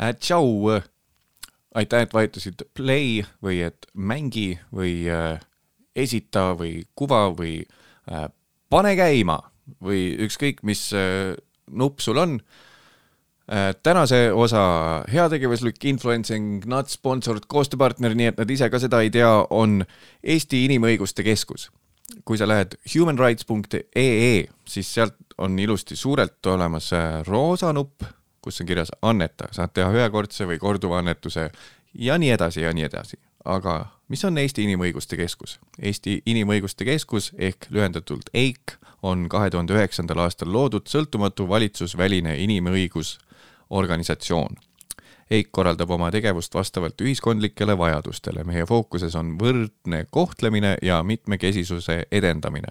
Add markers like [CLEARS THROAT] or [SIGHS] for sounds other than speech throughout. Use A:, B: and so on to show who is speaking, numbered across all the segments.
A: äh,. tšau. aitäh, et vajutasid play või et mängi või äh, esita või kuva või äh, pane käima või ükskõik, mis äh, nupp sul on äh,. tänase osa heategevuslik influencing, not sponsored koostööpartner, nii et nad ise ka seda ei tea, on Eesti Inimõiguste Keskus kui sa lähed humanrights.ee, siis sealt on ilusti suurelt olemas äh, roosa nupp kus on kirjas anneta, saad teha ühekordse või korduva annetuse ja nii edasi ja nii edasi. aga mis on Eesti Inimõiguste Keskus? Eesti Inimõiguste Keskus ehk lühendatult EIK on kahe tuhande üheksandal aastal loodud sõltumatu valitsusväline inimõigusorganisatsioon. EIK korraldab oma tegevust vastavalt ühiskondlikele vajadustele, meie fookuses on võrdne kohtlemine ja mitmekesisuse edendamine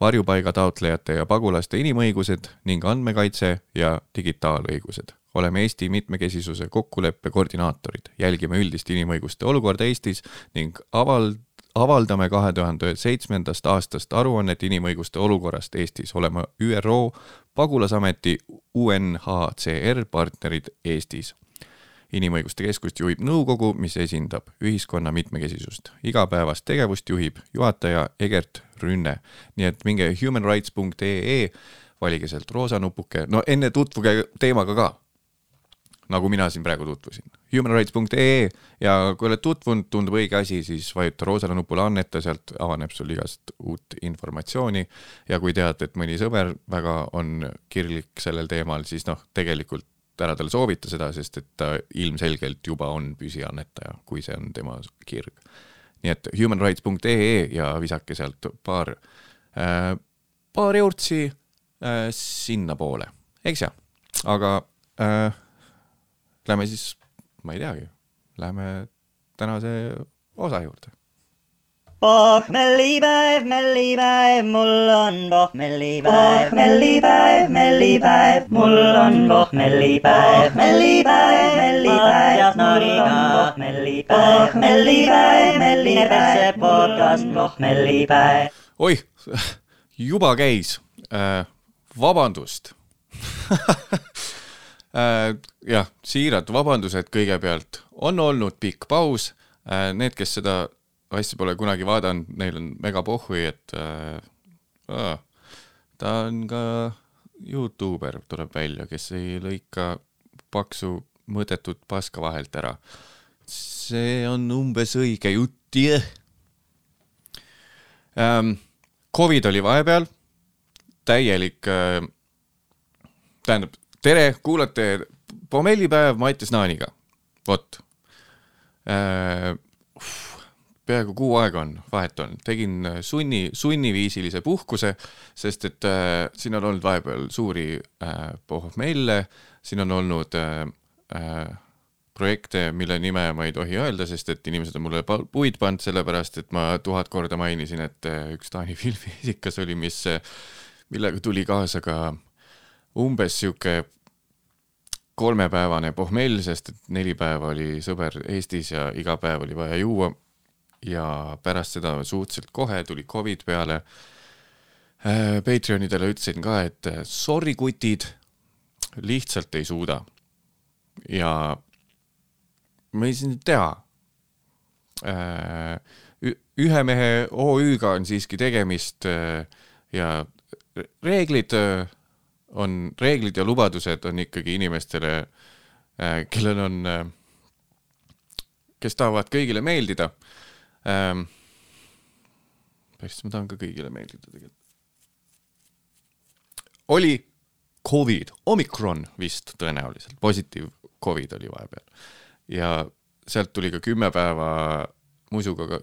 A: varjupaiga taotlejate ja pagulaste inimõigused ning andmekaitse ja digitaalõigused. oleme Eesti mitmekesisuse kokkuleppe koordinaatorid, jälgime üldist inimõiguste olukorda Eestis ning avald-, avaldame kahe tuhande seitsmendast aastast aruannet inimõiguste olukorrast Eestis, oleme ÜRO pagulasameti UNHCR partnerid Eestis inimõiguste keskust juhib nõukogu, mis esindab ühiskonna mitmekesisust. igapäevast tegevust juhib juhataja Egert Rünne. nii et minge humanrights.ee, valige sealt roosa nupuke, no enne tutvuge teemaga ka. nagu mina siin praegu tutvusin. humanrights.ee ja kui oled tutvunud, tundub õige asi, siis vajuta roosale nupule anneta, sealt avaneb sul igast uut informatsiooni. ja kui tead, et mõni sõber väga on kirglik sellel teemal, siis noh, tegelikult ära talle soovita seda, sest et ta ilmselgelt juba on püsiannetaja, kui see on tema kirg. nii et humanrights.ee ja visake sealt paar äh,, paar eurtsi äh, sinnapoole, eks ja, aga äh, lähme siis, ma ei teagi, lähme tänase osa juurde
B: pohmellipäev, mellipäev, mul on pohmellipäev, mellipäev, mellipäev, mul on pohmellipäev, mellipäev, mellipäev, ja Noriga pohmellipäev, mellipäev, mellipäev, see podcast pohmellipäev.
A: oih, juba käis äh,, vabandust äh, jah, siirad vabandused kõigepealt, on olnud pikk paus äh,, need, kes seda asja pole kunagi vaadanud, neil on mega pohhui, et äh, ta on ka Youtuber, tuleb välja, kes ei lõika paksu mõõdetud paska vahelt ära. see on umbes õige jutt, jah ähm,. Covid oli vahepeal, täielik äh,, tähendab, tere, kuulate pommellipäev Mattias Naaniga, vot äh, peaaegu kuu aega on, vahet on, tegin äh, sunni, sunniviisilise puhkuse, sest et äh, siin on olnud vahepeal suuri äh, pohmelle, siin on olnud äh, äh, projekte, mille nime ma ei tohi öelda, sest et inimesed on mulle puid pannud, sellepärast et ma tuhat korda mainisin, et äh, üks Taani [LAUGHS] filmiesikas oli, mis, äh, millega tuli kaasa ka umbes sihuke kolmepäevane pohmell, sest et neli päeva oli sõber Eestis ja iga päev oli vaja juua ja pärast seda suhteliselt kohe tuli Covid peale. Äh, Patreonidele ütlesin ka, et äh, sorry kutid, lihtsalt ei suuda. ja ma ei saa nüüd teha. Äh, ühe mehe OÜ-ga on siiski tegemist ja reeglid on, reeglid ja lubadused on ikkagi inimestele, kellel on, kes tahavad kõigile meeldida ähm,. päris, ma tahan ka kõigile meeldida tegelikult. oli Covid, omikron vist tõenäoliselt, positiiv Covid oli vahepeal ja sealt tuli ka kümme päeva musuga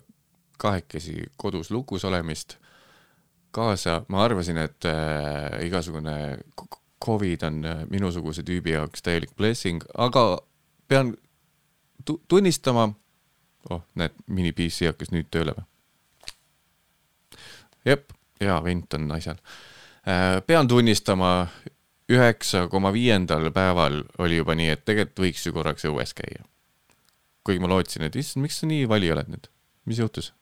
A: kahekesi kodus lukus olemist kaasa, ma arvasin, et äh, igasugune Covid on äh, minusuguse tüübi jaoks täielik blessing, aga pean tunnistama, oh, näed, mini-PC hakkas nüüd tööle või? jep, hea vent on asjal. Äh, pean tunnistama, üheksa koma viiendal päeval oli juba nii, et tegelikult võiks ju korraks õues käia. kuigi ma lootsin, et issand, miks sa nii vali oled nüüd, mis juhtus?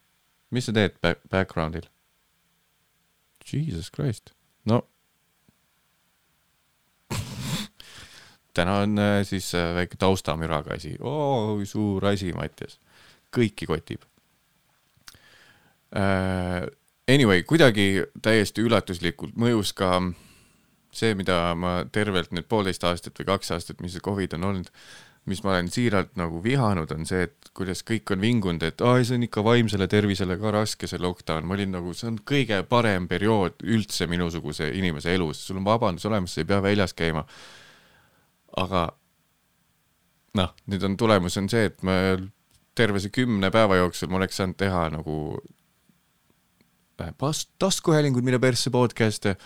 A: mis sa teed back background'il? Jesus Christ, no [LAUGHS] täna on äh, siis äh, väike taustamüraga asi. oo, suur asi, Mattias. Kõiki kotib äh,. Anyway, kuidagi täiesti üllatuslikult mõjus ka see, mida ma tervelt nüüd poolteist aastat või kaks aastat, mis see Covid on olnud, mis ma olen siiralt nagu vihanud, on see, et kuidas kõik on vingunud, et aa, see on ikka vaimsele tervisele ka raske, see lockdown. ma olin nagu, see on kõige parem periood üldse minusuguse inimese elus, sul on vabandus olemas, sa ei pea väljas käima. aga noh, nüüd on tulemus on see, et ma terve see kümne päeva jooksul ma oleks saanud teha nagu pas-, taskuhäälinguid, mida persse podcast'e.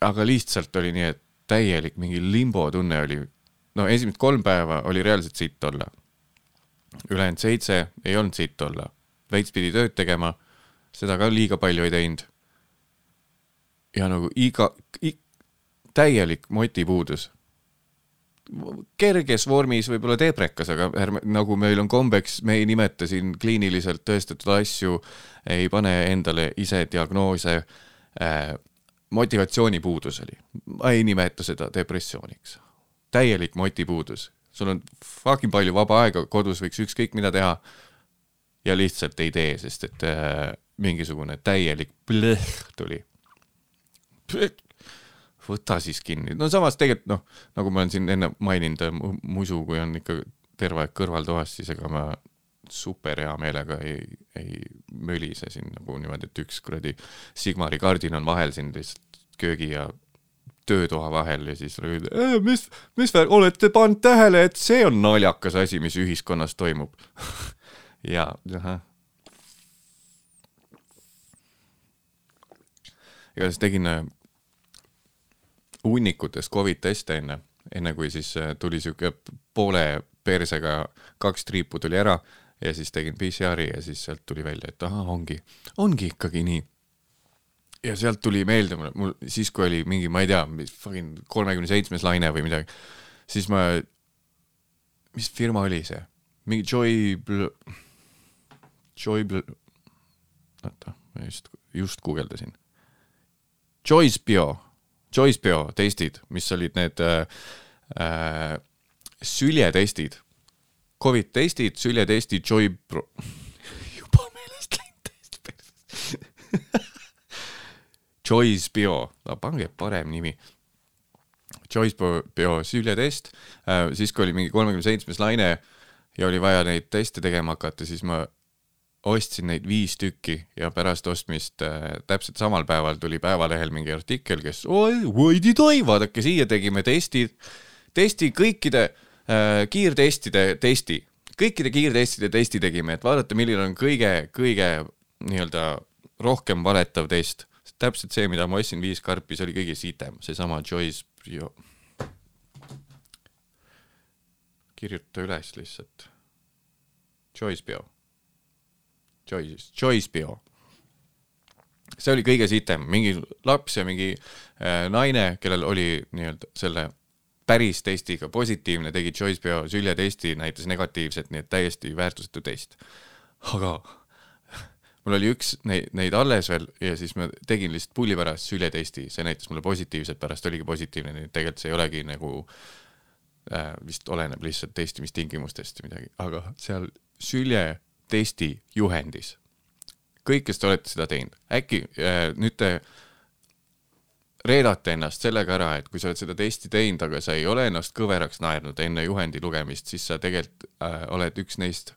A: aga lihtsalt oli nii, et täielik mingi limbo tunne oli. no esimesed kolm päeva oli reaalselt sitt olla. ülejäänud seitse ei olnud sitt olla. veits pidi tööd tegema, seda ka liiga palju ei teinud. ja nagu iga, täielik motipuudus kerges vormis võib-olla teeprekas, aga ärme, nagu meil on kombeks, me ei nimeta siin kliiniliselt tõestatud asju, ei pane endale ise diagnoose äh,. motivatsioonipuudus oli, ma ei nimeta seda depressiooniks. täielik motipuudus, sul on fucking palju vaba aega, kodus võiks ükskõik mida teha ja lihtsalt ei tee, sest et äh, mingisugune täielik plõh tuli võta siis kinni, no samas tegelikult noh, nagu ma olen siin enne maininud, muidu kui on ikka terve aeg kõrvaltoas, siis ega ma super hea meelega ei, ei mölise siin nagu niimoodi, et üks kuradi Sigmari kardin on vahel siin lihtsalt köögi ja töötoa vahel ja siis äh, mis, mis värk, olete pannud tähele, et see on naljakas asi, mis ühiskonnas toimub [LAUGHS] ja, ahah. igatahes tegin hunnikutes Covid teste enne, enne kui siis äh, tuli sihuke poole persega kaks triipu tuli ära ja siis tegin PCR-i ja siis sealt tuli välja, et ahah, ongi, ongi ikkagi nii. ja sealt tuli meelde mulle, mul siis, kui oli mingi, ma ei tea, fucking kolmekümne seitsmes laine või midagi, siis ma, mis firma oli see, mingi Joy Bl-, Joy Bl-, oota, ma just, just guugeldasin. Joy's Bio Choice Bio testid, mis olid need äh, äh, süljetestid, Covid testid, süljetestid, Joy Pro [LAUGHS] juba meelest läinud täiesti [LAUGHS] Choice Bio, no pange parem nimi. Choice Bio süljetest äh,, siis kui oli mingi kolmekümne seitsmes laine ja oli vaja neid teste tegema hakata, siis ma ostsin neid viis tükki ja pärast ostmist äh, täpselt samal päeval tuli Päevalehel mingi artikkel, kes oi, oi-di-toi, vaadake siia tegime testid, testi kõikide äh, kiirtestide testi, kõikide kiirtestide testi tegime, et vaadata, milline on kõige, kõige nii-öelda rohkem valetav test. täpselt see, mida ma ostsin viis karpi, see oli kõige sitem, seesama Joyce Bio. kirjuta üles lihtsalt. Joyce Bio Choice, Choice Bio. see oli kõige sitem, mingi laps ja mingi äh, naine, kellel oli nii-öelda selle päris testiga positiivne, tegi Choice Bio süljetesti, näitas negatiivset, nii et täiesti väärtusetu test. aga [LAUGHS] mul oli üks neid, neid alles veel ja siis ma tegin lihtsalt pulli pärast süljetesti, see näitas mulle positiivset, pärast oligi positiivne, nii et tegelikult see ei olegi nagu äh, vist oleneb lihtsalt testimistingimustest või midagi, aga seal sülje testi juhendis. kõik, kes te olete seda teinud, äkki äh, nüüd te reedate ennast sellega ära, et kui sa oled seda testi teinud, aga sa ei ole ennast kõveraks naernud enne juhendi lugemist, siis sa tegelikult äh, oled üks neist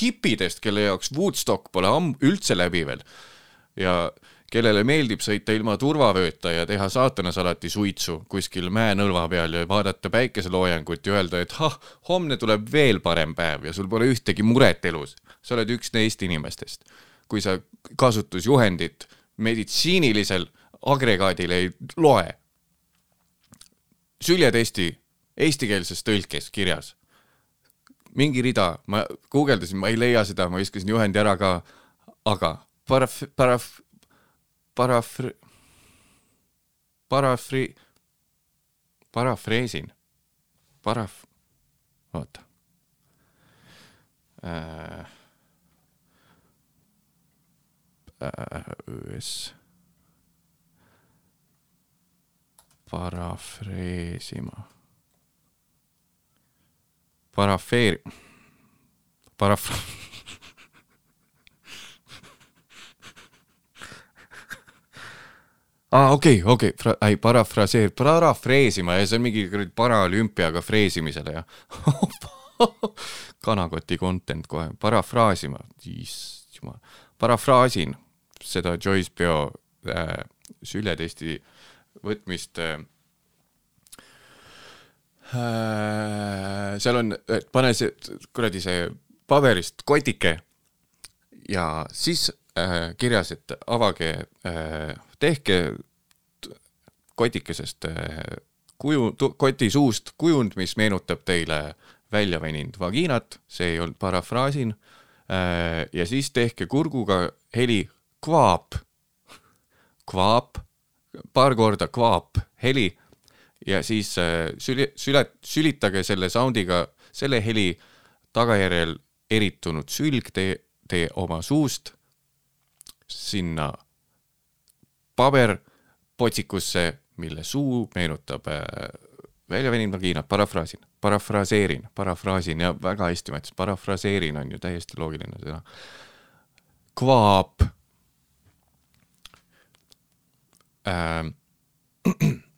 A: hipidest, kelle jaoks Woodstock pole ammu üldse läbi veel. ja kellele meeldib sõita ilma turvavööta ja teha saatanas alati suitsu kuskil mäenõlva peal ja vaadata päikeseloojangut ja öelda, et ah, homne tuleb veel parem päev ja sul pole ühtegi muret elus sa oled üks neist inimestest. kui sa kasutusjuhendit meditsiinilisel agregaadil ei loe, süljetesti eestikeelses tõlkes kirjas, mingi rida, ma guugeldasin, ma ei leia seda, ma viskasin juhendi ära ka, aga paraf-, paraf-, parafr-, parafri-, parafreesin, paraf-, oota äh, öös parafreesima. parafeer-, paraf-, aa okei, okei, ei parafraseer-, parafreesima ja see on mingi kuradi paraolümpiaga freesimisele ja kanakoti content kohe, parafraasima, issand jumal, parafraasin seda Joyce Peo äh, sületesti võtmist äh,. Äh, seal on, pane see kuradi see paberist kotike ja siis äh, kirjas, et avage äh,, tehke kotikesest äh, kuju, koti suust kujund, mis meenutab teile välja veninud vagiinat, see ei olnud parafraasin äh,. ja siis tehke kurguga heli kvaap, kvaap, paar korda kvaap heli. Ja siis äh, süli-, süle-, sülitage selle sound'iga selle heli tagajärjel eritunud sülg teie, teie oma suust sinna paberpotsikusse, mille suu meenutab äh, välja veninud vagiinat, parafraasin, parafraseerin, parafraasin. Ja väga hästi ma ütlesin, parafraseerin on ju täiesti loogiline sõna. kvaap ähm. [CLEARS THROAT]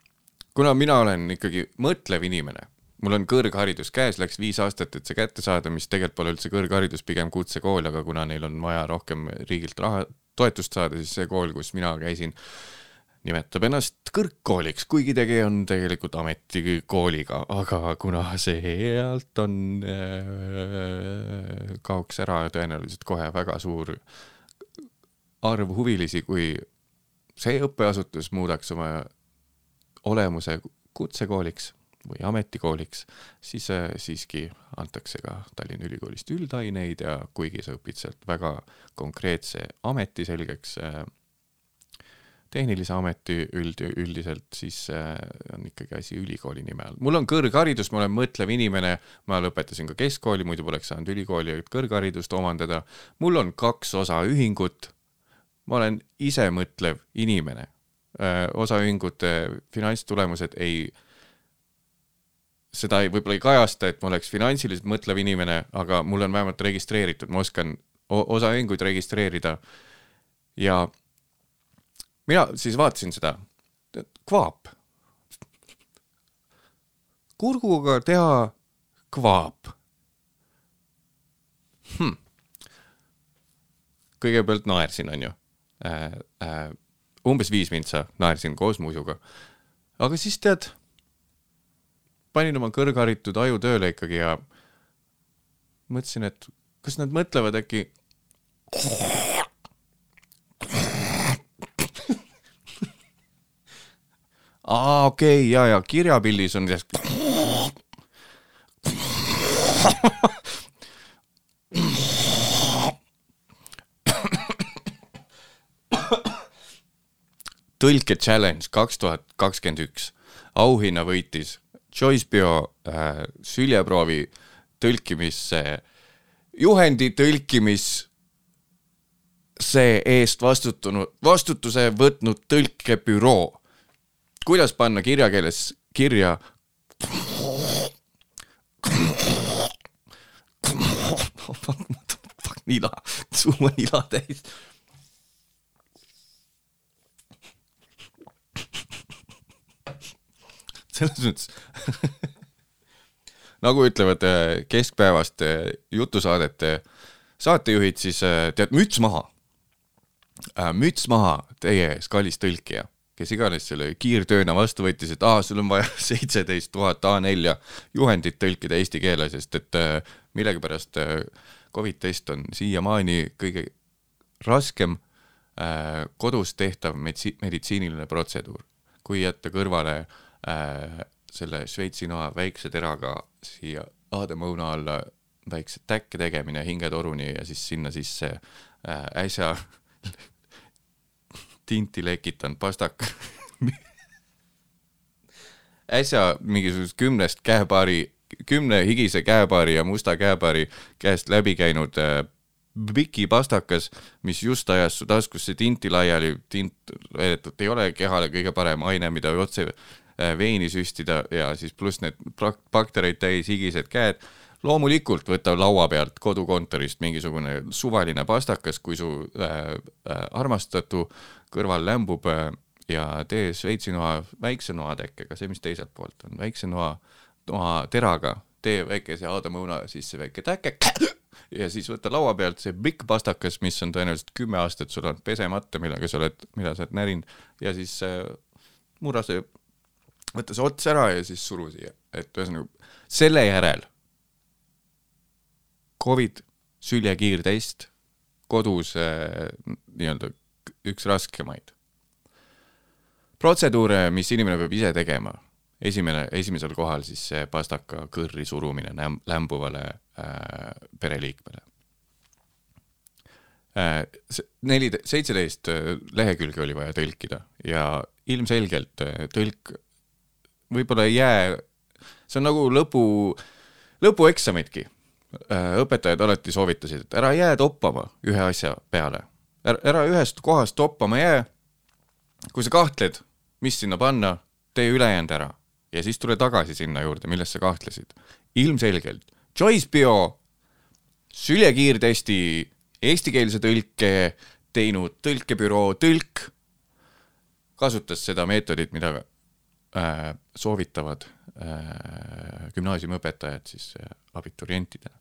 A: kuna mina olen ikkagi mõtlev inimene, mul on kõrgharidus käes, läks viis aastat, et see kätte saada, mis tegelikult pole üldse kõrgharidus, pigem kutsekool, aga kuna neil on vaja rohkem riigilt raha, toetust saada, siis see kool, kus mina käisin, nimetab ennast kõrgkooliks, kuigi tegi on tegelikult ametikooliga, aga kuna sealt on äh,, kaoks ära tõenäoliselt kohe väga suur arv huvilisi, kui see õppeasutus muudaks oma olemuse kutsekooliks või ametikooliks, siis äh, siiski antakse ka Tallinna Ülikoolist üldaineid ja kuigi sa õpid sealt väga konkreetse ameti selgeks äh, tehnilise ameti üld, üldiselt, siis äh, on ikkagi asi ülikooli nime all. mul on kõrgharidus, ma olen mõtlev inimene, ma lõpetasin ka keskkooli, muidu poleks saanud ülikooli kõrgharidust omandada. mul on kaks osaühingut. Ma olen isemõtlev inimene. osaühingute finantstulemused ei, seda ei, võib-olla ei kajasta, et ma oleks finantsiliselt mõtlev inimene, aga mul on vähemalt registreeritud, ma oskan osaühinguid registreerida ja mina siis vaatasin seda, kvaap. kurguga teha kvaap hm.. kõigepealt naersin, onju äh,. Äh, umbes viis mintsa naersin koos musuga. aga siis tead, panin oma kõrgharitud aju tööle ikkagi ja mõtlesin, et kas nad mõtlevad äkki [LAUGHS] aa, okei okay,, ja, ja kirjapildis on see. [LAUGHS] tõlke challenge kaks tuhat kakskümmend üks, auhinna võitis Joyce Bio äh, süljeproovi tõlkimisse, juhendi tõlkimis see eest vastutanud, vastutuse võtnud tõlkebüroo kuidas panna kirjakeeles kirja [LAUGHS] nila, suu on nila täis. Selles mõttes nagu ütlevad äh, keskpäevaste jutusaadete saatejuhid, siis äh, tead müts maha. müts maha teie ees, kallis tõlkija kes iganes selle kiirtööna vastu võttis, et aa, sul on vaja [LAUGHS] seitseteist tuhat A4 juhendit tõlkida eesti keele, sest et äh, millegipärast äh, Covid test on siiamaani kõige raskem äh, kodus tehtav meditsi-, meditsiiniline protseduur. kui jätta kõrvale äh, selle Šveitsi noa väikse teraga siia aademõuna alla väikse täkke tegemine hingetoruni ja siis sinna sisse äh, äsja [LAUGHS] tinti lekitanud pastak. [LAUGHS] Äsja mingisugusest kümnest käepaari, kümne higise käepaari ja musta käepaari käest läbi käinud äh, pikipastakas, mis just ajas su taskusse tinti laiali, tint väidetavalt ei ole kehale kõige parem aine, mida otse äh, veini süstida ja siis pluss need bak- baktereid täis higised käed, loomulikult võta laua pealt kodukontorist mingisugune suvaline pastakas, kui su äh, äh, armastatu kõrval lämbub äh, ja tee Šveitsi noa väikse noatekkega, see, mis teiselt poolt on, väikse noa, noa teraga, tee väikese aadamõuna sisse väike täke ja siis võta laua pealt see pikk pastakas, mis on tõenäoliselt kümme aastat sul on pesemata, millega sa oled, mida sa oled närinud ja siis äh, murra see, võta see ots ära ja siis suru siia, et ühesõnaga selle järel Covid süljekiirtest kodus äh, nii-öelda üks raskemaid protseduure, mis inimene peab ise tegema. esimene, esimesel kohal siis see pastaka kõrri surumine läm, lämbuvale äh, pereliikmele äh,. neli, seitseteist äh, lehekülge oli vaja tõlkida ja ilmselgelt äh, tõlk võib-olla ei jää, see on nagu lõpu, lõpueksamitki äh, õpetajad alati soovitasid, et ära jää toppama ühe asja peale. ära, ühest kohast toppama jää. kui sa kahtled, mis sinna panna, tee ülejäänud ära ja siis tule tagasi sinna juurde, milles sa kahtlesid. ilmselgelt Choice Bio süljekiirtesti eestikeelse tõlke teinud tõlkebüroo Tõlk kasutas seda meetodit, mida soovitavad äh, gümnaasiumiõpetajad siis äh, abiturientidele.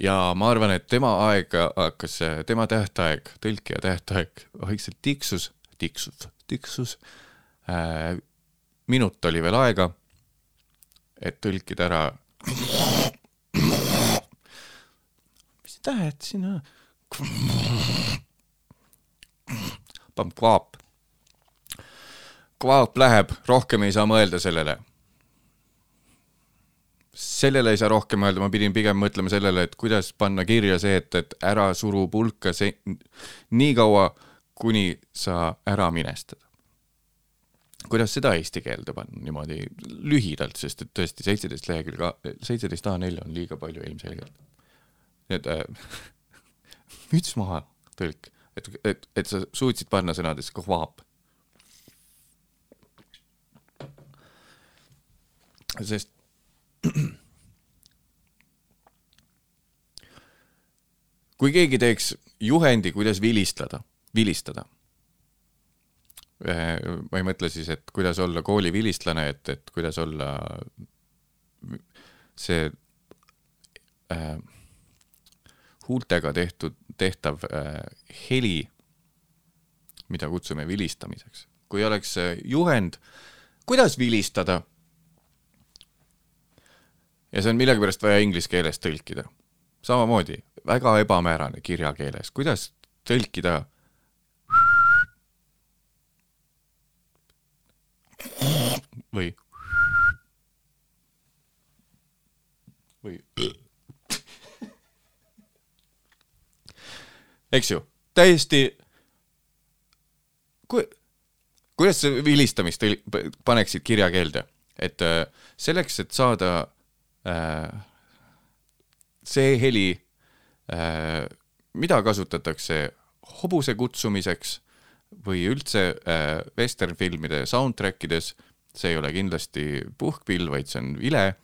A: ja ma arvan, et tema aeg hakkas, tema tähtaeg, tõlkija tähtaeg vaikselt tiksus tiksus, tiksus äh,. minut oli veel aega, et tõlkida ära. mis tähed siin on? paneb kvaap. kvaap läheb, rohkem ei saa mõelda sellele sellele ei saa rohkem mõelda, ma pidin pigem mõtlema sellele, et kuidas panna kirja see, et, et ära suru pulka see nii kaua, kuni sa ära minestad. kuidas seda eesti keelde panna niimoodi lühidalt, sest et tõesti seitseteist lehekülge, seitseteist A4 on liiga palju ilmselgelt. nii et äh, [LAUGHS] müts maha, tõlk, et, et, et sa suutsid panna sõnadesse kohvaap. Sest [CLEARS THROAT] kui keegi teeks juhendi, kuidas vilistada. Äh, ma ei mõtle siis, et kuidas olla kooli vilistlane, et, et kuidas olla see äh, huultega tehtud, tehtav äh, heli, mida kutsume vilistamiseks. kui oleks äh, juhend, kuidas vilistada, ja see on millegipärast vaja inglise keeles tõlkida. samamoodi, väga ebamäärane kirjakeeles, kuidas tõlkida? Või? Või? Eks ju, täiesti ku-, kuidas sa vilistamist paneksid kirjakeelde, et äh, selleks, et saada see heli äh,, mida kasutatakse hobuse kutsumiseks või üldse äh, western-filmide soundtrack ides, see ei ole kindlasti puhkpill, vaid see on vile.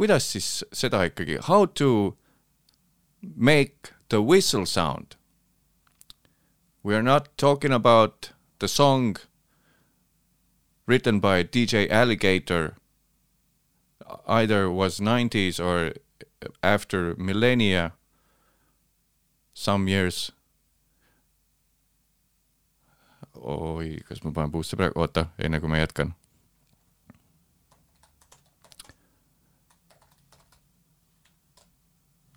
A: kuidas siis seda ikkagi, how to make the whistle sound? We are not talking about the song written by DJ Alligator either was 90s or after millennia some years. oi, kas ma panen puusse praegu, oota, enne kui ma jätkan.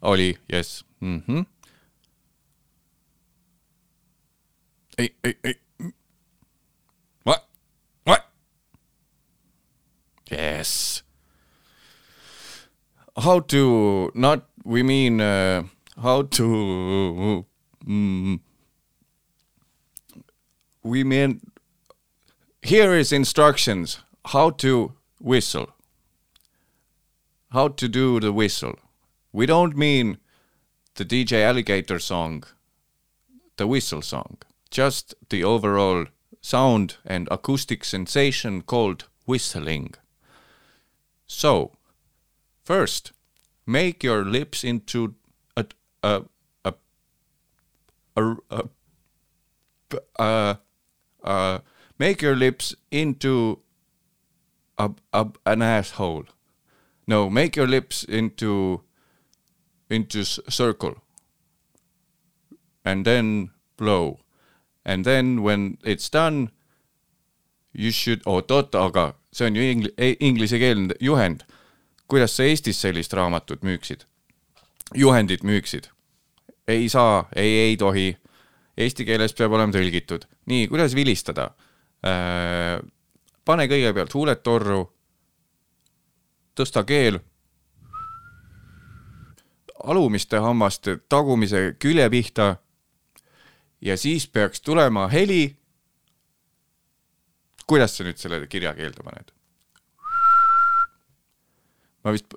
A: oli, jess mm. -hmm. ei, ei, ei. Yes. How to not, we mean uh, how to mm, we mean here is instructions how to whistle. How to do the whistle. We don't mean the dj alligator song the whistle song just the overall sound and acoustic sensation called whistling So, first, make your lips into a a a a, a, a, a make your lips into a, a an asshole. No, make your lips into into circle. And then blow. And then when it's done, you should, aga see on ju ingli- e- inglisekeelne juhend. kuidas sa Eestis sellist raamatut müüksid? juhendit müüksid? ei saa, ei, ei tohi. Eesti keeles peab olema tõlgitud. nii, kuidas vilistada? pane kõigepealt huuled torru, tõsta keel, alumiste hammaste tagumise külje pihta ja siis peaks tulema heli. Kuidas sa nüüd selle kirja keelde paned? ma vist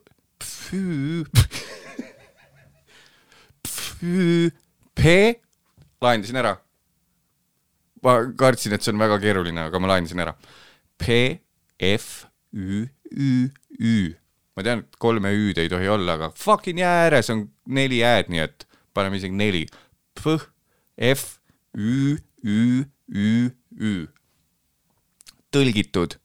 A: P lahendasin ära. ma kartsin, et see on väga keeruline, aga ma lahendasin ära. P, F, Ü, Ü, Ü. ma tean, et kolme Ü-d ei tohi olla, aga fucking jää ääres on neli ä-d, nii et paneme isegi neli. P, F, Ü, Ü, Ü, Ü. tõlgitud.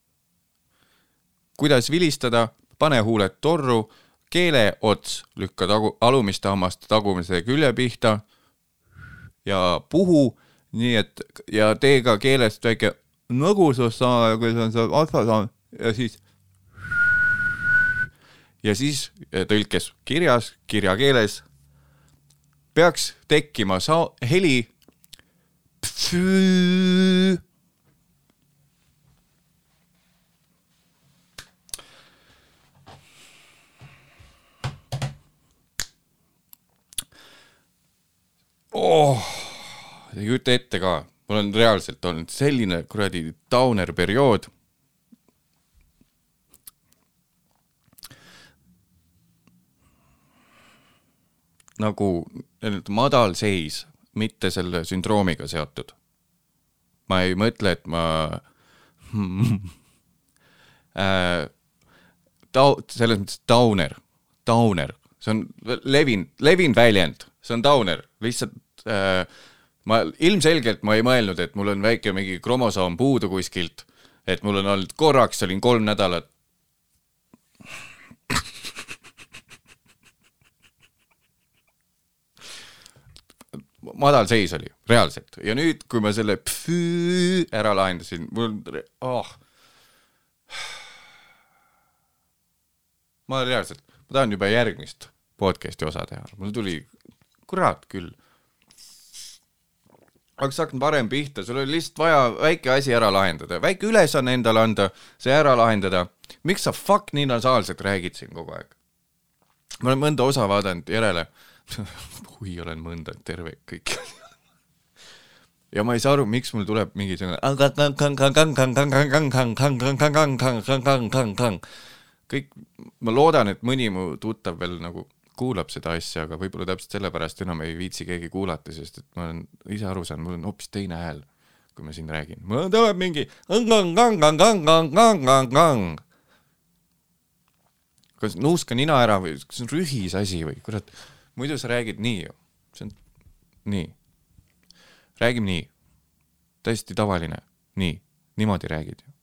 A: kuidas vilistada, pane huuled torru, keeleots lükka tagu, alumiste hammaste tagumise külje pihta ja puhu, nii et ja tee ka keelest väike nõgusus saada, kui see on seal otsa saanud ja siis ja siis tõlkes kirjas, kirjakeeles peaks tekkima sa-, heli oh, ei kujuta ette ka, mul on reaalselt olnud selline kuradi downer periood. Nagu nii-öelda madalseis, mitte selle sündroomiga seotud. ma ei mõtle, et ma [LAUGHS] äh, tau-, selles mõttes downer, downer, see on levinud, levinud väljend, see on downer, lihtsalt äh, ma ilmselgelt ma ei mõelnud, et mul on väike mingi kromosoom puudu kuskilt, et mul on olnud korraks, olin kolm nädalat madalseis oli, reaalselt. ja nüüd, kui ma selle pfüü ära lahendasin, mul oh. ma reaalselt, ma tahan juba järgmist podcast'i osa teha, mul tuli, kurat küll. Oleks hakanud varem pihta, sul oli lihtsalt vaja väike asi ära lahendada, väike ülesanne endale anda, see ära lahendada. miks sa fuck nii nasaalselt räägid siin kogu aeg? ma olen mõnda osa vaadanud järele hui, olen mõnda terve kõik. ja ma ei saa aru, miks mul tuleb mingi selline kõik, ma loodan, et mõni mu tuttav veel nagu kuulab seda asja, aga võib-olla täpselt sellepärast enam ei viitsi keegi kuulata, sest et ma olen ise aru saanud, mul on hoopis teine hääl, kui ma siin räägin. mul tuleb mingi kas nuuska nina ära või kas see on rühis asi või kurat muidu sa räägid nii ju, see on nii. räägime nii, täiesti tavaline, nii, niimoodi räägid ju.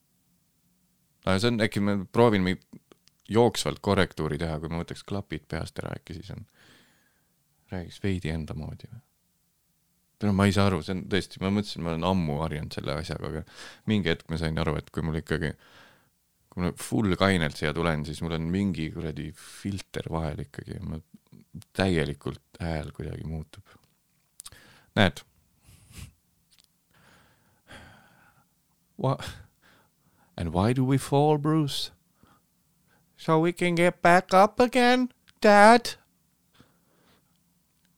A: aga see on, äkki ma proovin mingit jooksvalt korrektuuri teha, kui ma võtaks klapid peast ära, äkki siis on, räägiks veidi enda moodi või? no ma ei saa aru, see on tõesti, ma mõtlesin, ma olen ammu harjunud selle asjaga, aga mingi hetk ma sain aru, et kui mul ikkagi kui ma full kainelt siia tulen, siis mul on mingi kuradi filter vahel ikkagi, ma täielikult hääl kuidagi muutub. näed? And why do we fall, Bruce? So we can get back up again, Dad?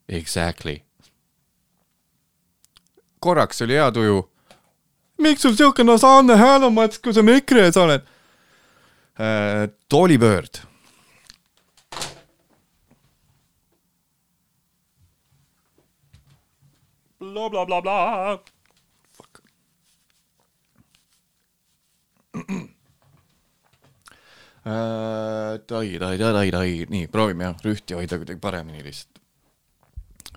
A: Exactly. korraks oli hea tuju. miks sul siuke nasaalne hääl on, Mats, kui sa mikri ees oled äh,? toolipöörd bla bla bla bla. Fuck. [CLEARS THROAT] äh, tai, tai, tai, tai, nii, proovime jah, rühti hoida kuidagi paremini lihtsalt.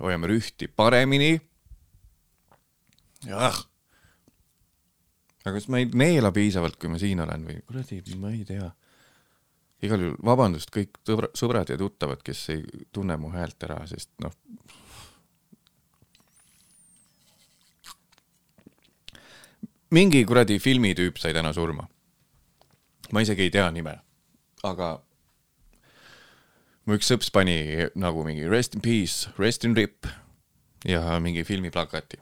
A: hoiame rühti paremini. jah. aga kas ma ei neela piisavalt, kui ma siin olen või kuradi, ma ei tea. igal juhul vabandust kõik sõbra-, sõbrad ja tuttavad, kes ei tunne mu häält ära, sest noh. mingi kuradi filmitüüp sai täna surma. ma isegi ei tea nime, aga mu üks sõps pani nagu mingi rest in peace, rest in rip ja mingi filmiplakati.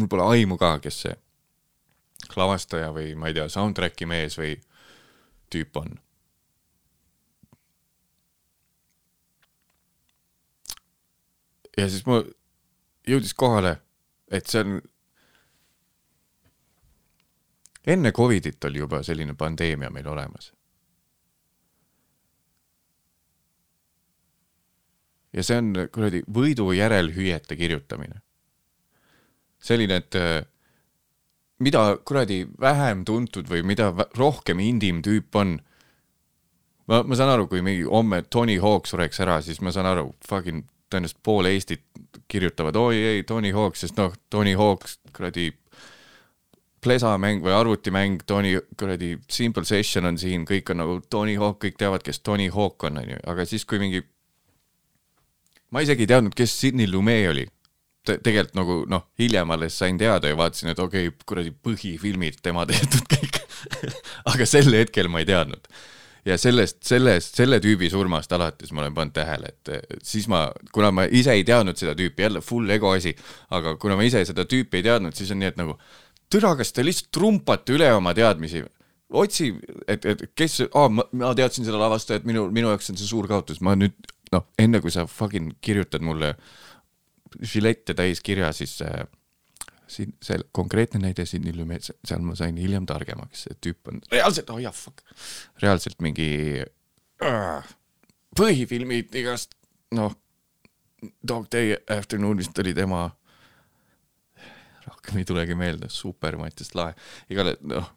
A: mul pole aimu ka, kes see lavastaja või ma ei tea, soundtrack'i mees või tüüp on. ja siis mul jõudis kohale, et see on enne Covidit oli juba selline pandeemia meil olemas. ja see on kuradi võidu järel hüüete kirjutamine. selline, et äh, mida kuradi vähem tuntud või mida rohkem indim tüüp on. ma, ma saan aru, kui mingi homme Tony Hawk sureks ära, siis ma saan aru, fucking tõenäoliselt pool Eestit kirjutavad oi ei Tony Hawk, sest noh, Tony Hawk kuradi plesamäng või arvutimäng, Tony kuradi Simple Session on siin, kõik on nagu Tony Hawk, kõik teavad, kes Tony Hawk on, onju, aga siis, kui mingi ma isegi ei teadnud, kes Sidney Lumet oli Te. tegelikult nagu noh, hiljem alles sain teada ja vaatasin, et okei okay,, kuradi põhifilmid tema [LAUGHS] tehtud kõik. aga sel hetkel ma ei teadnud. ja sellest, sellest, selle tüübi surmast alates ma olen pannud tähele, et siis ma, kuna ma ise ei teadnud seda tüüpi, jälle full ego asi, aga kuna ma ise seda tüüpi ei teadnud, siis on nii, et nagu türa, kas te lihtsalt trumpate üle oma teadmisi? Otsi, et, et kes oh,, ma, ma teadsin seda lavastajat, minu, minu jaoks on see suur kaotus, ma nüüd noh, enne kui sa fucking kirjutad mulle žilette täis kirja, siis äh, siin see konkreetne näide siin Illume-, seal ma sain hiljem targemaks, see tüüp on reaalselt, oh jah, fuck, reaalselt mingi äh, põhifilmid igast noh, Dog Day Afternoon vist oli tema rohkem ei tulegi meelde, super Mattias Lahe. igale, noh,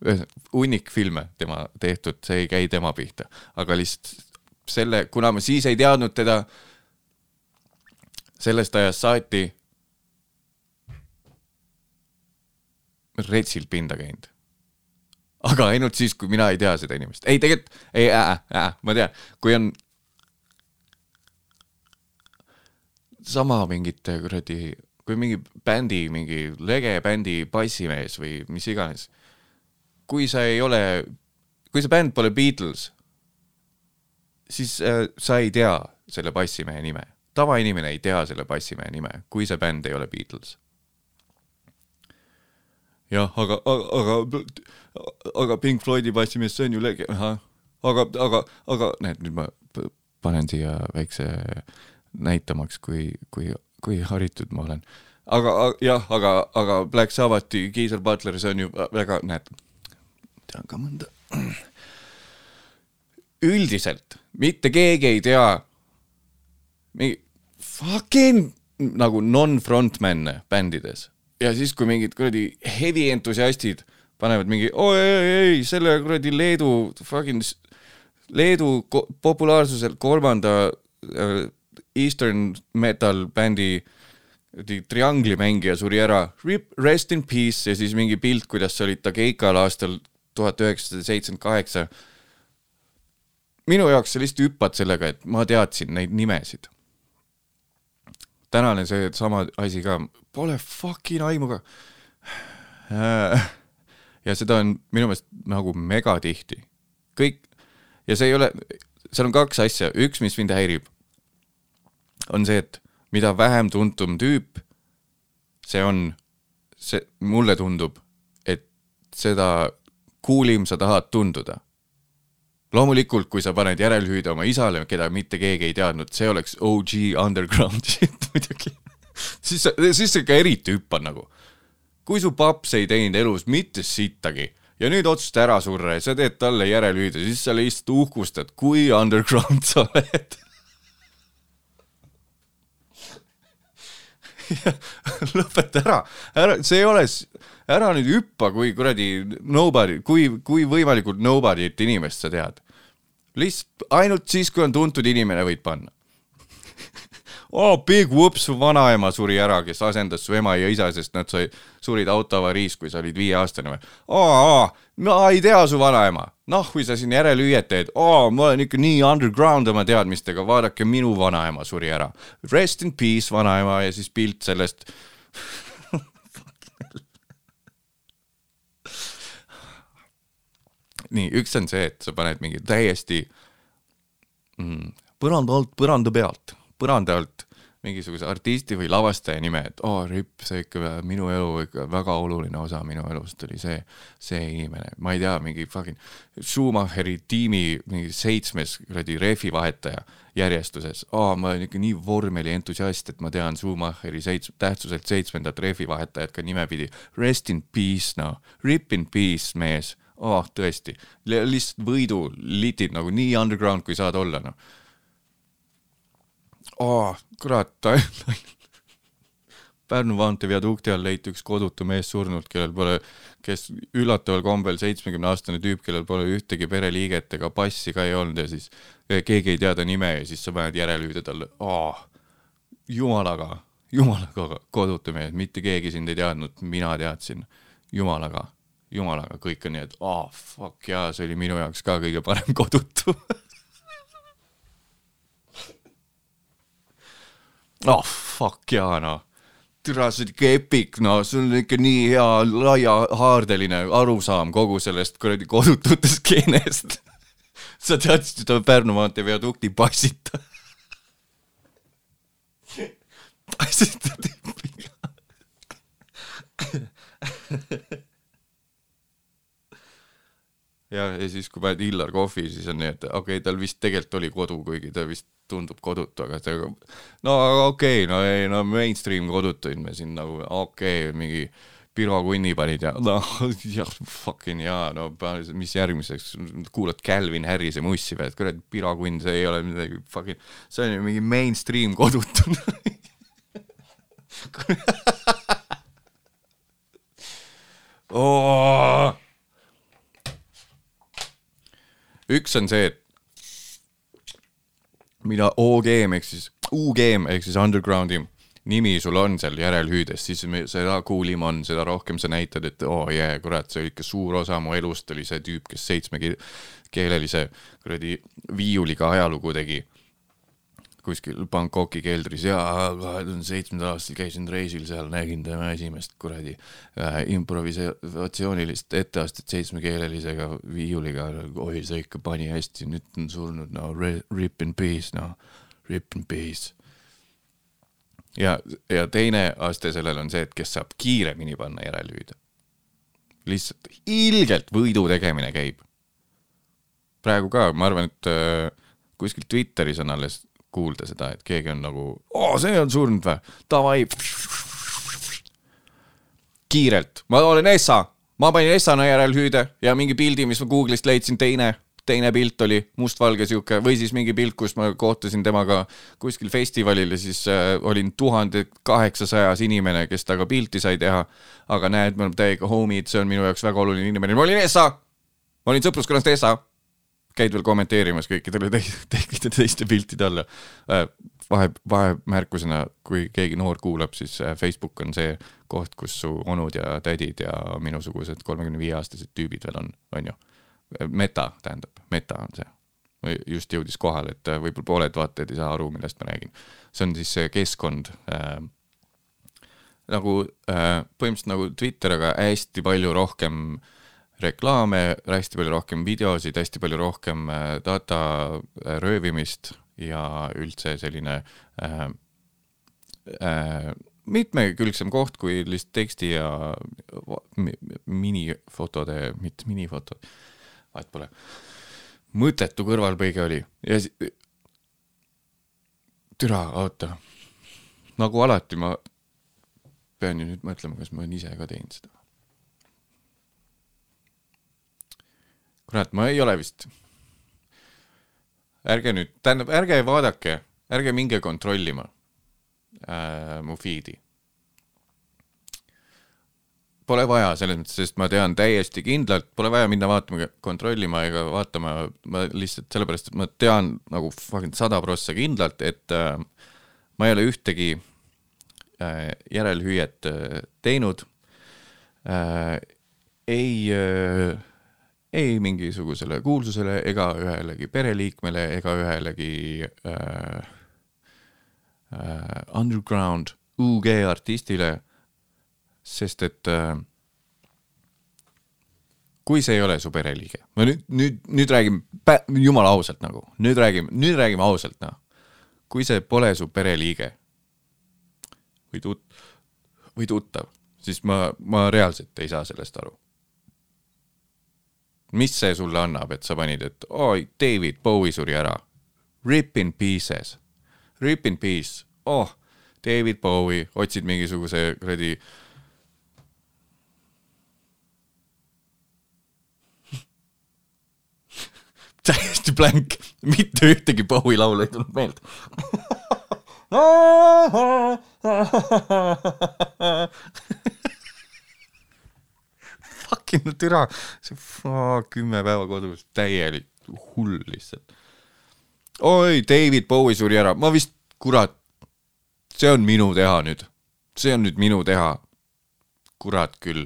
A: hunnik filme tema tehtud, see ei käi tema pihta, aga lihtsalt selle, kuna ma siis ei teadnud teda, sellest ajast saati retsilt pinda käinud. aga ainult siis, kui mina ei tea seda inimest. ei, tegelikult, ei äh,, äh, ma tean, kui on sama mingite kuradi, kui mingi bändi, mingi lege bändi bassimees või mis iganes. kui sa ei ole, kui see bänd pole Beatles, siis äh, sa ei tea selle bassimehe nime. tavainimene ei tea selle bassimehe nime, kui see bänd ei ole Beatles. jah, aga, aga, aga, aga Pink Floydi bassimees, see on ju lege-, ahah, aga, aga, aga näed, nüüd ma panen siia väikse näitamaks, kui, kui, kui haritud ma olen. aga jah, aga, aga Black Sabbathi Geezer Butler, see on ju väga, näed, tean ka mõnda. üldiselt mitte keegi ei tea mingi fucking nagu non-frontman'e bändides ja siis, kui mingid kuradi heavy entusiastid panevad mingi oi, ei, ei, selle kuradi Leedu fucking Leedu populaarsuselt kolmanda äh, Eastern metal bändi kuradi triangli mängija suri ära, rest in peace ja siis mingi pilt, kuidas olid Tageikal aastal tuhat üheksasada seitsekümmend kaheksa minu jaoks sa lihtsalt hüppad sellega, et ma teadsin neid nimesid. tänane see sama asi ka, pole fucking aimu ka. [SIGHS] ja seda on minu meelest nagu megatihti. kõik ja see ei ole, seal on kaks asja, üks, mis mind häirib, on see, et mida vähem tuntum tüüp see on, see, mulle tundub, et seda kuulim sa tahad tunduda loomulikult, kui sa paned järelhüüde oma isale, keda mitte keegi ei teadnud, see oleks OG underground [LAUGHS] shit muidugi. siis siis sa ikka eriti hüppad nagu. kui su paps ei teinud elus mitte sittagi ja nüüd otsusta ära surra ja sa teed talle järelhüüde, siis sa lihtsalt uhkustad, kui underground sa oled. [LAUGHS] lõpeta ära, ära, see ei ole, ära nüüd hüppa, kui kuradi nobody, kui, kui võimalikult nobody't inimest sa tead. lihtsalt ainult siis, kui on tuntud inimene, võid panna. oh, big whoops, su vanaema suri ära, kes asendas su ema ja isa, sest nad sai, surid autoavariis, kui sa olid viieaastane või? aa, ma ei tea su vanaema. noh, kui sa siin järelhüüet teed, aa, ma olen ikka nii underground oma teadmistega, vaadake, minu vanaema suri ära. Rest in peace, vanaema ja siis pilt sellest. [LAUGHS] nii, üks on see, et sa paned mingi täiesti mm, põranda alt põranda pealt, põranda alt mingisuguse artisti või lavastaja nime, et oo oh,, ripp, see ikka minu elu ikka väga oluline osa minu elust oli see, see inimene, ma ei tea, mingi fucking Schumacheri tiimi mingi seitsmes kuradi rehvi vahetaja järjestuses. aa, ma olen ikka nii vormelientusiast, et ma tean Schumacheri seits-, tähtsuselt seitsmendat rehvi vahetajat ka nimepidi. Rest in peace, noh, rip in peace, mees. Oh, tõesti, lihtsalt võidu litid nagu nii underground, kui saad olla, noh oh,. kurat, [LAUGHS] Pärnu maantee viadukti all leiti üks kodutu mees surnult, kellel pole, kes üllataval kombel seitsmekümne aastane tüüp, kellel pole ühtegi pereliiget ega passi ka ei olnud ja siis eh, keegi ei tea ta nime ja siis sa paned järelhüüde talle oh,. jumalaga, jumalaga kodutu mees, mitte keegi sind ei teadnud, mina teadsin, jumalaga jumalaga, kõik on nii, et aa fuck jaa, see oli minu jaoks ka kõige parem kodutu. [LAUGHS] oh fuck jaa noh, türa see on ikka epic noh, sul on ikka nii hea laiahaardeline arusaam kogu sellest kuradi kodutute skeenest. [LAUGHS] sa teadsid seda Pärnu maantee viadukti bassita. [LAUGHS] bassita tüüpiga. [LAUGHS] ja, ja siis, kui paned Illar Kohvi, siis on nii, et okei okay,, tal vist tegelikult oli kodu, kuigi ta vist tundub kodutu, aga ta no okei okay,, no ei no mainstream kodutuid me siin nagu okei okay,, mingi Piro Kunni panid ja noh, [LAUGHS] jah, fucking jaa, no mis järgmiseks, kuulad Calvin Harrise mussi või, et kurat, Piro Kunn, see ei ole midagi fucking, see on ju mingi mainstream kodutu [LAUGHS] oh!. üks on see, et mida OGM ehk siis UGM ehk siis undergroundi nimi sul on seal järelhüüdes, siis me- seda kuulim on, seda rohkem sa näitad, et oo oh, jee yeah,, kurat, see oli ikka suur osa mu elust oli see tüüp, kes seitsmekeelelise kuradi viiuliga ajalugu tegi kuskil Bangkoki keldris ja kahe tuhande seitsmendal aastal käisin reisil seal, nägin tema esimest kuradi äh, improvisatsioonilist etteastet seitsmekeelelisega viiuliga. oi, see ikka pani hästi, nüüd on surnud, no rip in peace, noh, rip in peace. ja, ja teine aste sellel on see, et kes saab kiiremini panna järelhüüde. lihtsalt ilgelt võidu tegemine käib. praegu ka, ma arvan, et äh, kuskil Twitteris on alles kuulda seda, et keegi on nagu, oo, see on surnud või, davai. kiirelt, ma olen Essa, ma panin Essana järelhüüde ja mingi pildi, mis ma Google'ist leidsin, teine, teine pilt oli mustvalge sihuke või siis mingi pilt, kus ma kohtasin temaga kuskil festivalil ja siis äh, olin tuhande kaheksasajas inimene, kes temaga pilti sai teha. aga näed, me oleme täiega homid, see on minu jaoks väga oluline inimene, ma olin Essa, ma olin sõpruskonnast Essa käid veel kommenteerimas kõikidele teiste, teiste piltide alla. vahe, vahemärkusena, kui keegi noor kuulab, siis äh, Facebook on see koht, kus su onud ja tädid ja minusugused kolmekümne viie aastased tüübid veel on, on ju. Meta tähendab, meta on see. just jõudis kohale, et äh, võib-olla pooled vaatajad ei saa aru, millest ma räägin. see on siis see keskkond äh, nagu äh, põhimõtteliselt nagu Twitter, aga hästi palju rohkem reklaame, hästi palju rohkem videosid, hästi palju rohkem äh, data äh, röövimist ja üldse selline äh, äh, mitmekülgsem koht kui lihtsalt teksti ja minifotode, mitte minifotod, vahet pole, mõttetu kõrvalpõige oli. Ja si- türa, oota, nagu alati ma pean ju nüüd mõtlema, kas ma olen ise ka teinud seda. kurat, ma ei ole vist. ärge nüüd, tähendab, ärge vaadake, ärge minge kontrollima äh, mu feed'i. pole vaja selles mõttes, sest ma tean täiesti kindlalt, pole vaja minna vaatama, kontrollima ega vaatama, ma lihtsalt sellepärast, et ma tean nagu fucking sada prossa kindlalt, et äh, ma ei ole ühtegi äh, järelhüüet äh, teinud äh,. ei äh,, ei mingisugusele kuulsusele ega ühelegi pereliikmele ega ühelegi äh, äh, underground UG artistile, sest et äh, kui see ei ole su pereliige, ma nüüd, nüüd, nüüd räägime jumala ausalt nagu, nüüd räägime, nüüd räägime ausalt noh. kui see pole su pereliige või tut-, või tuttav, siis ma, ma reaalselt ei saa sellest aru. Mis see sulle annab, et sa panid, et oi, David Bowie suri ära. Rip in pieces, rip in peace, oh, David Bowie, otsid mingisuguse kuradi [LAUGHS] täiesti blank, mitte ühtegi Bowie laulu ei tulnud meelde. [LAUGHS] Fucking türa, kümme päeva kodus, täielik hull lihtsalt. oi, David Bowie suri ära, ma vist, kurat, see on minu teha nüüd, see on nüüd minu teha. kurat küll,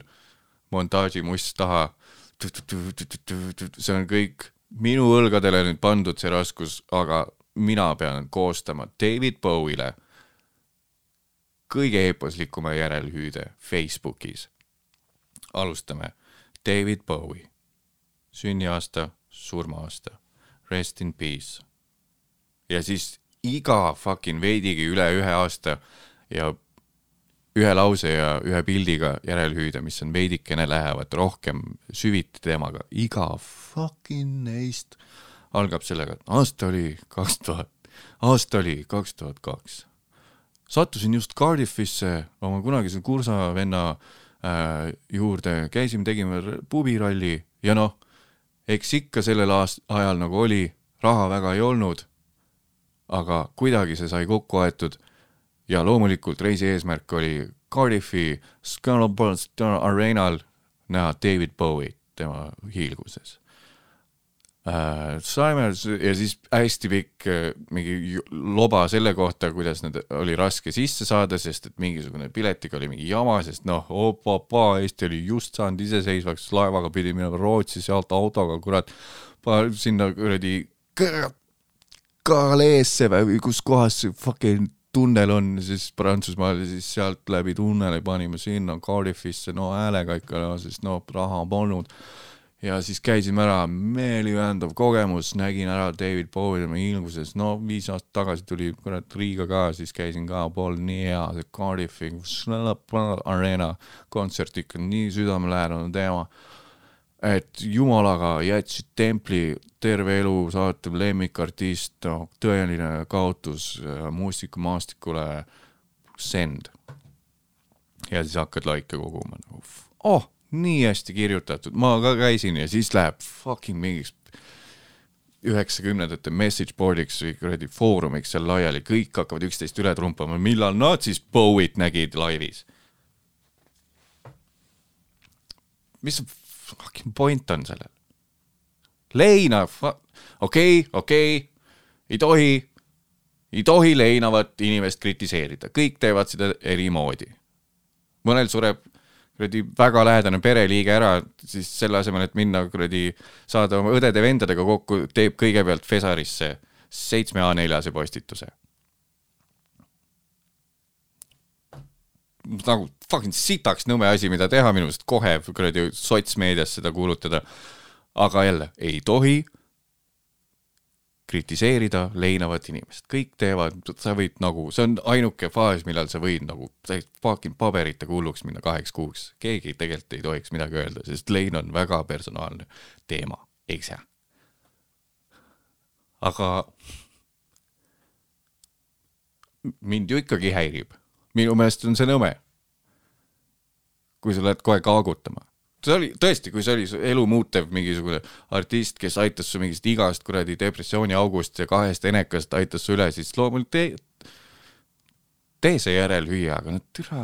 A: montaažimust taha. see on kõik minu õlgadele nüüd pandud see raskus, aga mina pean koostama David Bowie'le kõige eeposlikuma järelhüüde Facebookis. alustame, David Bowie, sünniaasta, surmaaasta, rest in peace. ja siis iga fucking veidigi üle ühe aasta ja ühe lause ja ühe pildiga järelhüüde, mis on veidikene lähevad rohkem süviti teemaga, iga fucking neist algab sellega, et aasta oli kaks tuhat, aasta oli kaks tuhat kaks. sattusin just Cardiffisse oma kunagise kursavenna äh, juurde, käisime, tegime pubiralli ja noh, eks ikka sellel aast-, ajal nagu oli, raha väga ei olnud, aga kuidagi see sai kokku aetud ja loomulikult reisi eesmärk oli Cardiffi Scarborough Arenal näha David Bowie tema hiilguses äh,. Saime s- ja siis hästi pikk äh, mingi loba selle kohta, kuidas need oli raske sisse saada, sest et mingisugune piletiga oli mingi jama, sest noh, opa-pa, Eesti oli just saanud iseseisvaks, laevaga pidi minema Rootsi, sealt autoga, kurat, sinna kuradi Galeesse või kus kohas see fucking tunnel on, siis Prantsusmaal ja siis sealt läbi tunneli panime sinna Cardiffisse, no häälega ikka no,, sest no raha polnud. Ja siis käisime ära, meeliväändav kogemus, nägin ära David Bowie tema hiilguses, no viis aastat tagasi tuli kurat Riiga ka, siis käisin ka, polnud nii hea, see Cardiffi Arena kontsert ikka nii südamelähedane teema. Et jumalaga jätsid templi. Terve elu saatev lemmikartist, noh, tõeline kaotus äh, muusikamaastikule, send. ja siis hakkad laike koguma. Nagu, oh, nii hästi kirjutatud, ma ka käisin ja siis läheb fucking mingiks üheksakümnendate message board'iks või kuradi foorumiks seal laiali, kõik hakkavad üksteist üle trumpama, millal nad siis Bowie't nägid laivis. mis fucking point on sellel? leina, okei, okei, ei tohi, ei tohi leinavat inimest kritiseerida, kõik teevad seda eri moodi. mõnel sureb kuradi väga lähedane pereliige ära, siis selle asemel, et minna kuradi, saada oma õdede-vendadega kokku, teeb kõigepealt Fesarisse seitsme A4-se postituse. nagu fucking sitaks nõme asi, mida teha minu meelest kohe kuradi sotsmeedias seda kuulutada. aga jälle ei tohi kritiseerida leinavat inimest, kõik teevad, sa võid nagu, see on ainuke faas, millal sa võid nagu täiesti fucking paberitega hulluks minna kaheks kuuks. keegi tegelikult ei tohiks midagi öelda, sest lein on väga personaalne teema, eks jah. aga mind ju ikkagi häirib, minu meelest on see nõme. kui sa lähed kohe kaagutama, see oli tõesti, kui see oli elu muutev mingisugune artist, kes aitas su mingist igast kuradi depressiooniaugust ja kahest enekast aitas su üle, siis loomulikult tee, tee see järelhüüa, aga no türa.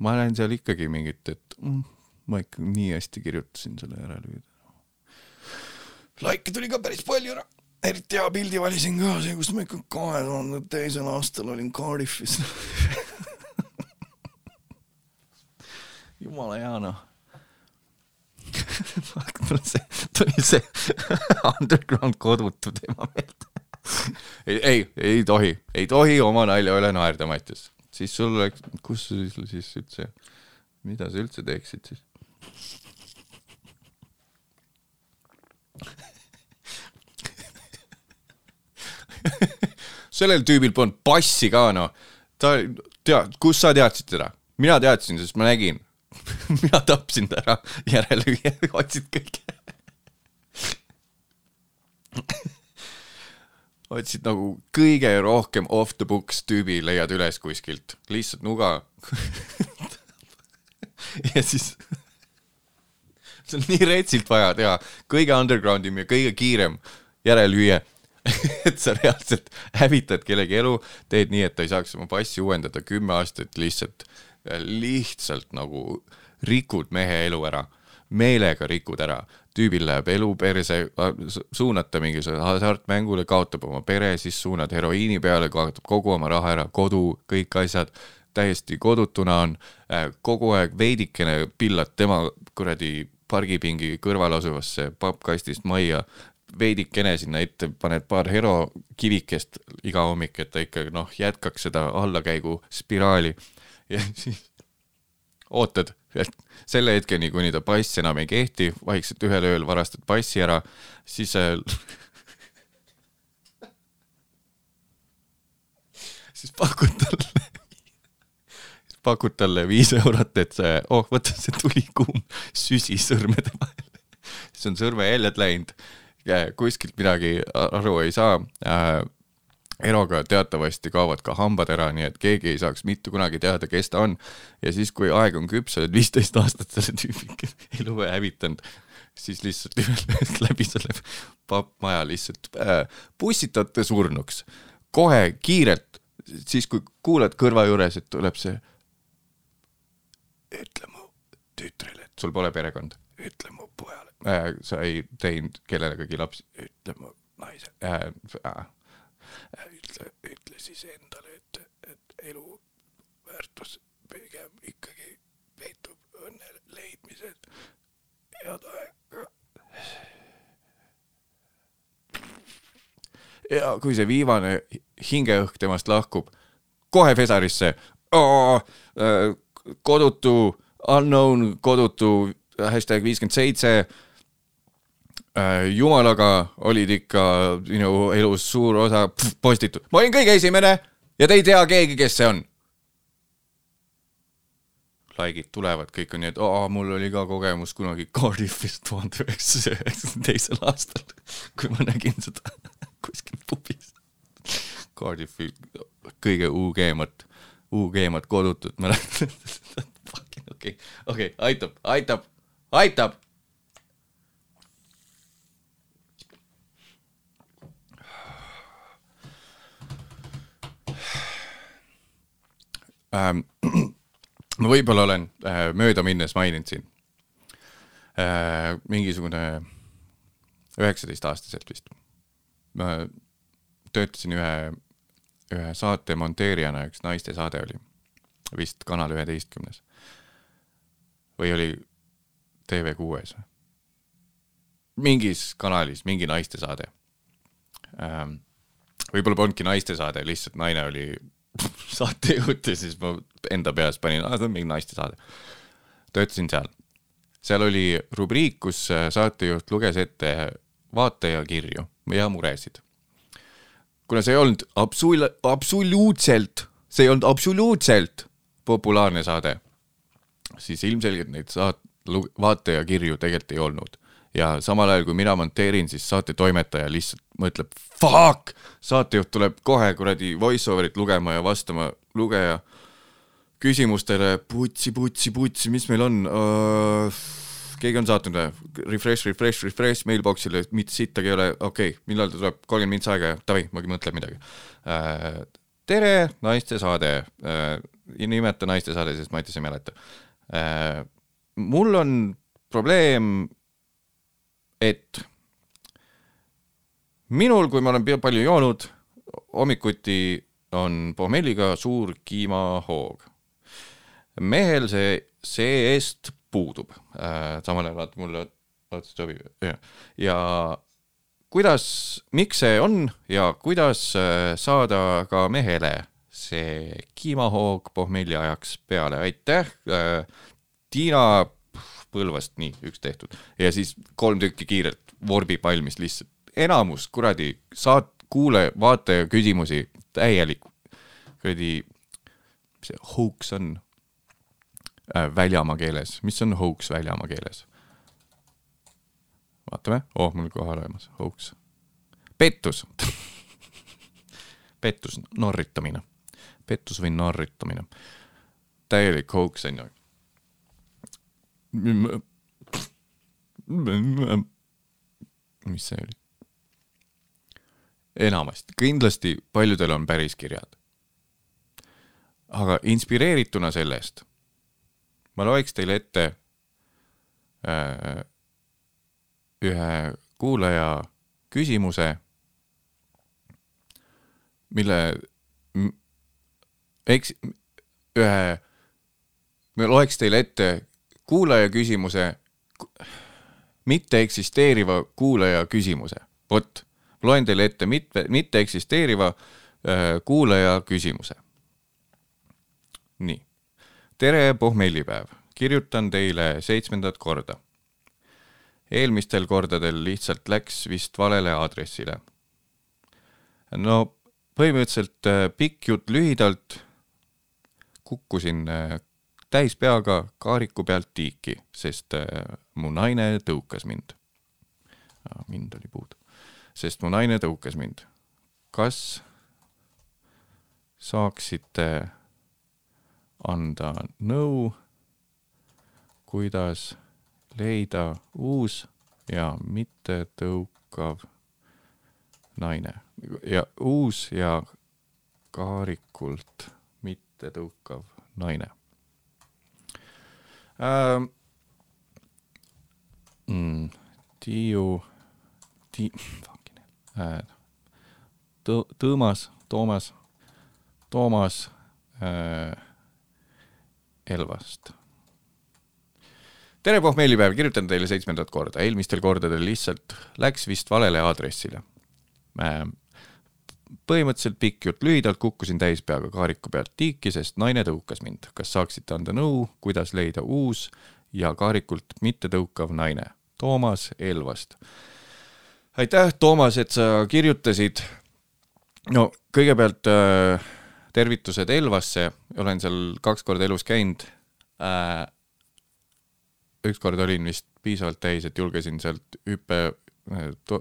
A: ma näen seal ikkagi mingit, et mm, ma ikka nii hästi kirjutasin selle järele. Laike tuli ka päris palju ära, eriti hea pildi valisin ka, see, kus ma ikka kahe tuhande teisel aastal olin Cardiffis. [LAUGHS] jumala hea noh. [LAUGHS] tuli see, tuli see underground kodutu teema meelde. [LAUGHS] ei, ei, ei tohi, ei tohi oma nalja üle naerda, Mattias. siis sul oleks, kus sul siis üldse, mida sa üldse teeksid siis? [LAUGHS] sellel tüübil polnud passi ka noh, ta tead, kus sa teadsid teda? mina teadsin, sest ma nägin. [LAUGHS] mina tapsin ta ära järelehüüa, [LAUGHS] otsid kõik. [LAUGHS] otsid nagu kõige rohkem off the books tüübi leiad üles kuskilt, lihtsalt nuga. ja siis see on nii retsilt vaja teha, kõige underground im ja kõige kiirem järelhüüe. et sa reaalselt hävitad kellegi elu, teed nii, et ta ei saaks oma passi uuendada kümme aastat lihtsalt, lihtsalt nagu rikud mehe elu ära, meelega rikud ära, tüübil läheb elu perse, suunad ta mingisugusele hasartmängule, kaotab oma pere, siis suunad heroiini peale, kaotab kogu oma raha ära, kodu, kõik asjad, täiesti kodutuna on, kogu aeg veidikene pillad tema kuradi pargipingi kõrval asuvasse pappkastist majja, veidikene sinna ette paned paar hero kivikest iga hommik, et ta ikka noh, jätkaks seda allakäigu spiraali [LAUGHS] ja siis ootad, et selle hetkeni, kuni ta pass enam ei kehti, vaikselt ühel ööl varastad passi ära, siis äh, [LAUGHS] siis pakud talle, [LAUGHS] pakud talle viis eurot, et see, oh võta see tulikuum süsi sõrmede vahele. siis on sõrmejäljed läinud, kuskilt midagi aru ei saa äh, eroga teatavasti kaovad ka hambad ära, nii et keegi ei saaks mitte kunagi teada, kes ta on. ja siis, kui aeg on küps, sa oled viisteist aastat selle tüübi elu hävitanud, siis lihtsalt [LAUGHS] läbi selle pappmaja lihtsalt äh, pussitate surnuks. kohe kiirelt, siis kui kuuled kõrva juures, et tuleb see. ütle mu tütrele, et sul pole perekond, ütle mu pojale äh,, sa ei teinud kellegagi lapsi, ütle mu naise äh,. Äh, ütle, ütle siis endale, et, et elu väärtus pigem ikkagi peitub õnne leidmisel. head aega. ja kui see viimane hingeõhk temast lahkub, kohe Fesarisse. kodutu, unknown kodutu, hashtag viiskümmend seitse äh, jumalaga olid ikka minu elus suur osa postitud. ma olin kõige esimene ja te ei tea keegi, kes see on. like'id tulevad, kõik on nii, et aa, mul oli ka kogemus kunagi Cardiffis tuhande üheksasaja üheksakümne teisel aastal, kui ma nägin seda [LAUGHS] kuskil pubis. Cardiffi kõige UG-mat, UG-mat kodutut mäletan. okei, okei, aitab, aitab, aitab ähm. [CLEARS THROAT] ma võib-olla olen äh, mööda minnes maininud siin äh, mingisugune üheksateistaastaselt vist. ma töötasin ühe, ühe saate monteerijana, üks naistesaade oli vist Kanal üheteistkümnes või oli TV6-s. mingis kanalis mingi naistesaade ähm,. võib-olla polnudki naistesaade, lihtsalt naine oli [LAUGHS] saatejuht ja siis ma enda peas panin, aa see on mingi naistesaade. töötasin seal, seal oli rubriik, kus äh, saatejuht luges ette vaatajakirju ja muresid. kuna see ei olnud absolu-, absoluutselt, see ei olnud absoluutselt populaarne saade, siis ilmselgelt neid saat-, vaatajakirju tegelikult ei olnud ja samal ajal, kui mina monteerin, siis saate toimetaja lihtsalt mõtleb, fuck, saatejuht tuleb kohe kuradi voice over'it lugema ja vastama lugeja küsimustele putsi, putsi, putsi, mis meil on uh,? keegi on saatnud või? Refresh, refresh, refresh mailbox'ile, mitte sittagi ei ole, okei okay,, millal ta tuleb, kolmkümmend mintsa aega ja davai, ma mõtlen midagi uh,. tere, naiste saade uh,, nimeta naiste saade, sest Matis ei mäleta äh,. mul on probleem, et minul, kui ma olen palju joonud, hommikuti on pohmelliga suur kiimahoog. mehel see see-eest puudub. Äh,, samal ajal vaata mulle otsa sobib ja, ja kuidas, miks see on ja kuidas äh, saada ka mehele see kiimahoog pohmelli ajaks peale, aitäh äh,, Tiina Põlvast, nii, üks tehtud. Ja siis kolm tükki kiirelt vorbib valmis lihtsalt, enamus kuradi saat-, kuule, vaataja küsimusi, täielik kuradi, mis see hoax on? Äh, väljamaa keeles, mis on hoax väljamaa keeles? vaatame, oh mul kohe olemas, hoax, pettus. [LAUGHS] Pettus, narritamine, pettus või narritamine, täielik hoax on ju. mis see oli? enamasti, kindlasti paljudel on päris kirjad. aga inspireerituna sellest ma loeks teile ette äh, ühe kuulaja küsimuse, mille eks ühe, ma loeks teile ette kuulaja küsimuse, mitte eksisteeriva kuulaja küsimuse, vot, loen teile ette mitte, mitte eksisteeriva äh, kuulaja küsimuse. nii, tere pohmellipäev, kirjutan teile seitsmendat korda eelmistel kordadel lihtsalt läks vist valele aadressile. no põhimõtteliselt äh, pikk jutt lühidalt, kukkusin äh, täis peaga kaariku pealt tiiki, sest mu naine tõukas mind. mind oli puudu, sest mu naine tõukas mind. kas saaksite anda nõu, kuidas leida uus ja mittetõukav naine ja uus ja kaarikult mittetõukav naine ähm,. Mm, Tiiu, Ti-, [LAUGHS] äh, Tõ-, Tõõmas, Toomas, Toomas äh, Elvast tere pohmellipäev, kirjutan teile seitsmendat korda, eelmistel kordadel lihtsalt läks vist valele aadressile. põhimõtteliselt pikk jutt lühidalt, kukkusin täis peaga kaariku pealt tiiki, sest naine tõukas mind. kas saaksite anda nõu, kuidas leida uus ja kaarikult mittetõukav naine? Toomas Elvast. aitäh, Toomas, et sa kirjutasid. no kõigepealt äh, tervitused Elvasse, olen seal kaks korda elus käinud äh, ükskord olin vist piisavalt täis, et julgesin sealt hüppe,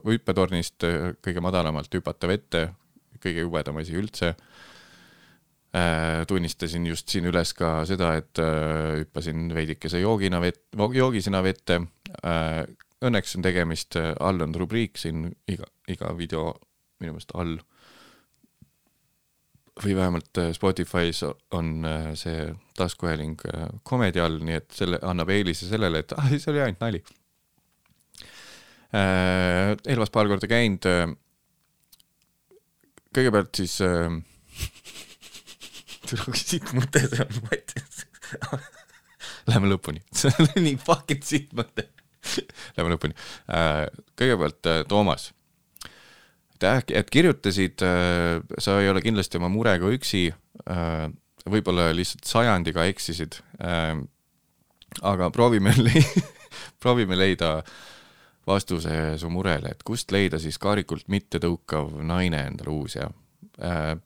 A: hüppetornist äh, kõige madalamalt hüpata vette, kõige jubedam asi üldse. tunnistasin just siin üles ka seda, et äh, hüppasin veidikese joogina vett, joogisena vette. Õnneks on tegemist, all on rubriik siin iga, iga video minu meelest all. või vähemalt äh, Spotify's on äh, see taskuhääling komedi all, nii et selle annab eelise sellele, et ah, see oli ainult nali. Elvas paar korda käinud. kõigepealt siis äh,. tule, kui siit mõte see on, Mattias. [LAUGHS] Läheme lõpuni, [LAUGHS] see on nii fucking sitt mõte. [LAUGHS] Läheme lõpuni. kõigepealt äh, Toomas aitäh, et kirjutasid, sa ei ole kindlasti oma murega üksi, võib-olla lihtsalt sajandiga eksisid. aga proovime [LAUGHS] le-, proovime leida vastuse su murele, et kust leida siis kaarikult mittetõukav naine endale uus ja